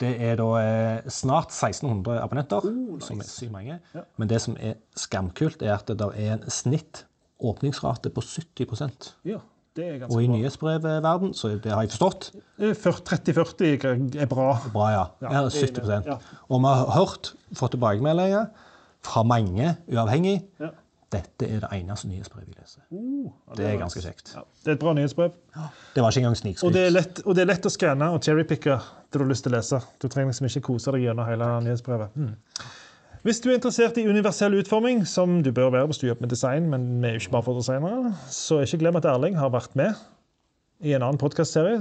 Det er da eh, snart 1600 abonnenter, som er sykt mange. Men det som er skamkult, er at det er en snitt åpningsrate på 70 ja, Og i nyhetsbrevverden, så det har jeg forstått, Eh, 30-40 er bra. bra, ja. ja 70 Ja. Og vi har hørt, fått tilbakemeldinger fra mange uavhengig. Ja. Dette er det eneste nyhetsbrevet jeg leser. Uh, ja, Det er ganske kjekt. Ja, det er et bra nyhetsbrev. Det var ikke engang Og snikskryt. det, er og det er lett å skanne og cherrypicke det du har lyst til å lese. Du trenger liksom ikke kose deg gjennom hele nyhetsbrevet. Mm. Hvis du er interessert i universell utforming, som du bør være hvis du jobber med design, men vi er jo ikke bare for designere, så ikke glem at Erling har vært med i en annen podkastserie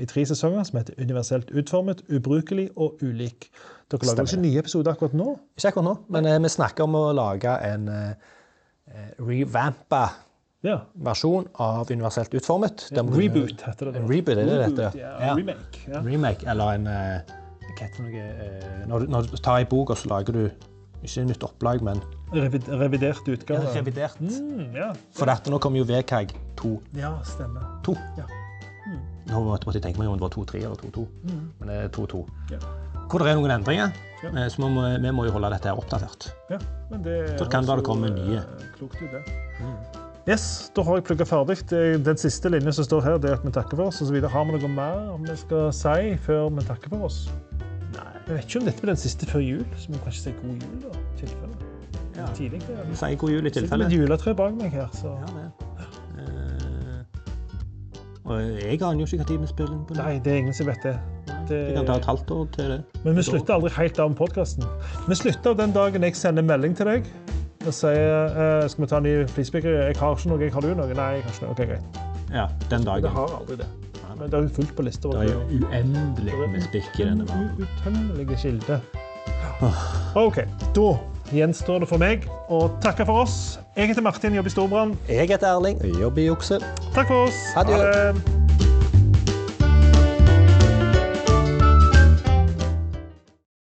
i tre sesonger som heter Universelt utformet, ubrukelig og ulik. Dere lager Stemmer. ikke nye episoder akkurat nå? Ikke akkurat nå, men eh, vi snakker om å lage en eh, eh, revampa Ja. versjon av universelt utformet. Ja, Reboot heter det. da. Reboot, er det Reboot? Ja, Ja. Remake. Ja. Remake, eller en eh, Hva heter det? eh, Når, du- når du tar ei bok, og så lager du ikke nytt opplag, men Revid revidert utgave. revidert. Mm, ja. For dette, nå kommer jo VKG 2. ja, stemmer. 2. Ja. Nå måtte jeg tenke meg om det var 2-3 eller 2-2, men det er 2-2. Ja. Hvor det er noen endringer, Ja. eh, så vi må, vi må jo holde dette her oppdatert. Ja, men det Så kan det komme nye. eh, Klokt ut, det. Yes, Da har jeg plugga ferdig. Den siste linjen som står her, det er at vi takker for oss. og så videre. Har vi noe mer vi skal si før vi takker for oss? Jeg vet ikke om dette blir den siste før jul, så vi må kanskje si god jul. da, i tilfelle. Ja. Tidlig. det. Vi sier god jul i Sitter med tilfelle. et juletre bak meg her, så Ja, det. Eh, og jeg aner jo ikke når vi spiller inn på det. Nei, det er ingen som vet det. det- Det kan ta et halvt år til det. Men vi slutter aldri helt av med podkasten. Vi slutter av den dagen jeg sender melding til deg og sier uh, skal vi ta en ny flisbygger. Jeg har ikke noe. Jeg har du noe? Nei, jeg har ikke noe. Ok, greit. Ja, den Det dagen. har aldri det. Men det er jo fullt på lista. Det er jo uendelig med spikk i denne verden. Utømmelige kilder. OK. Da gjenstår det for meg å takke for oss. Jeg heter Martin, jobber i Storbrann. Jeg heter Erling, jobber i Okse. Takk for oss. Adjø. Ha det.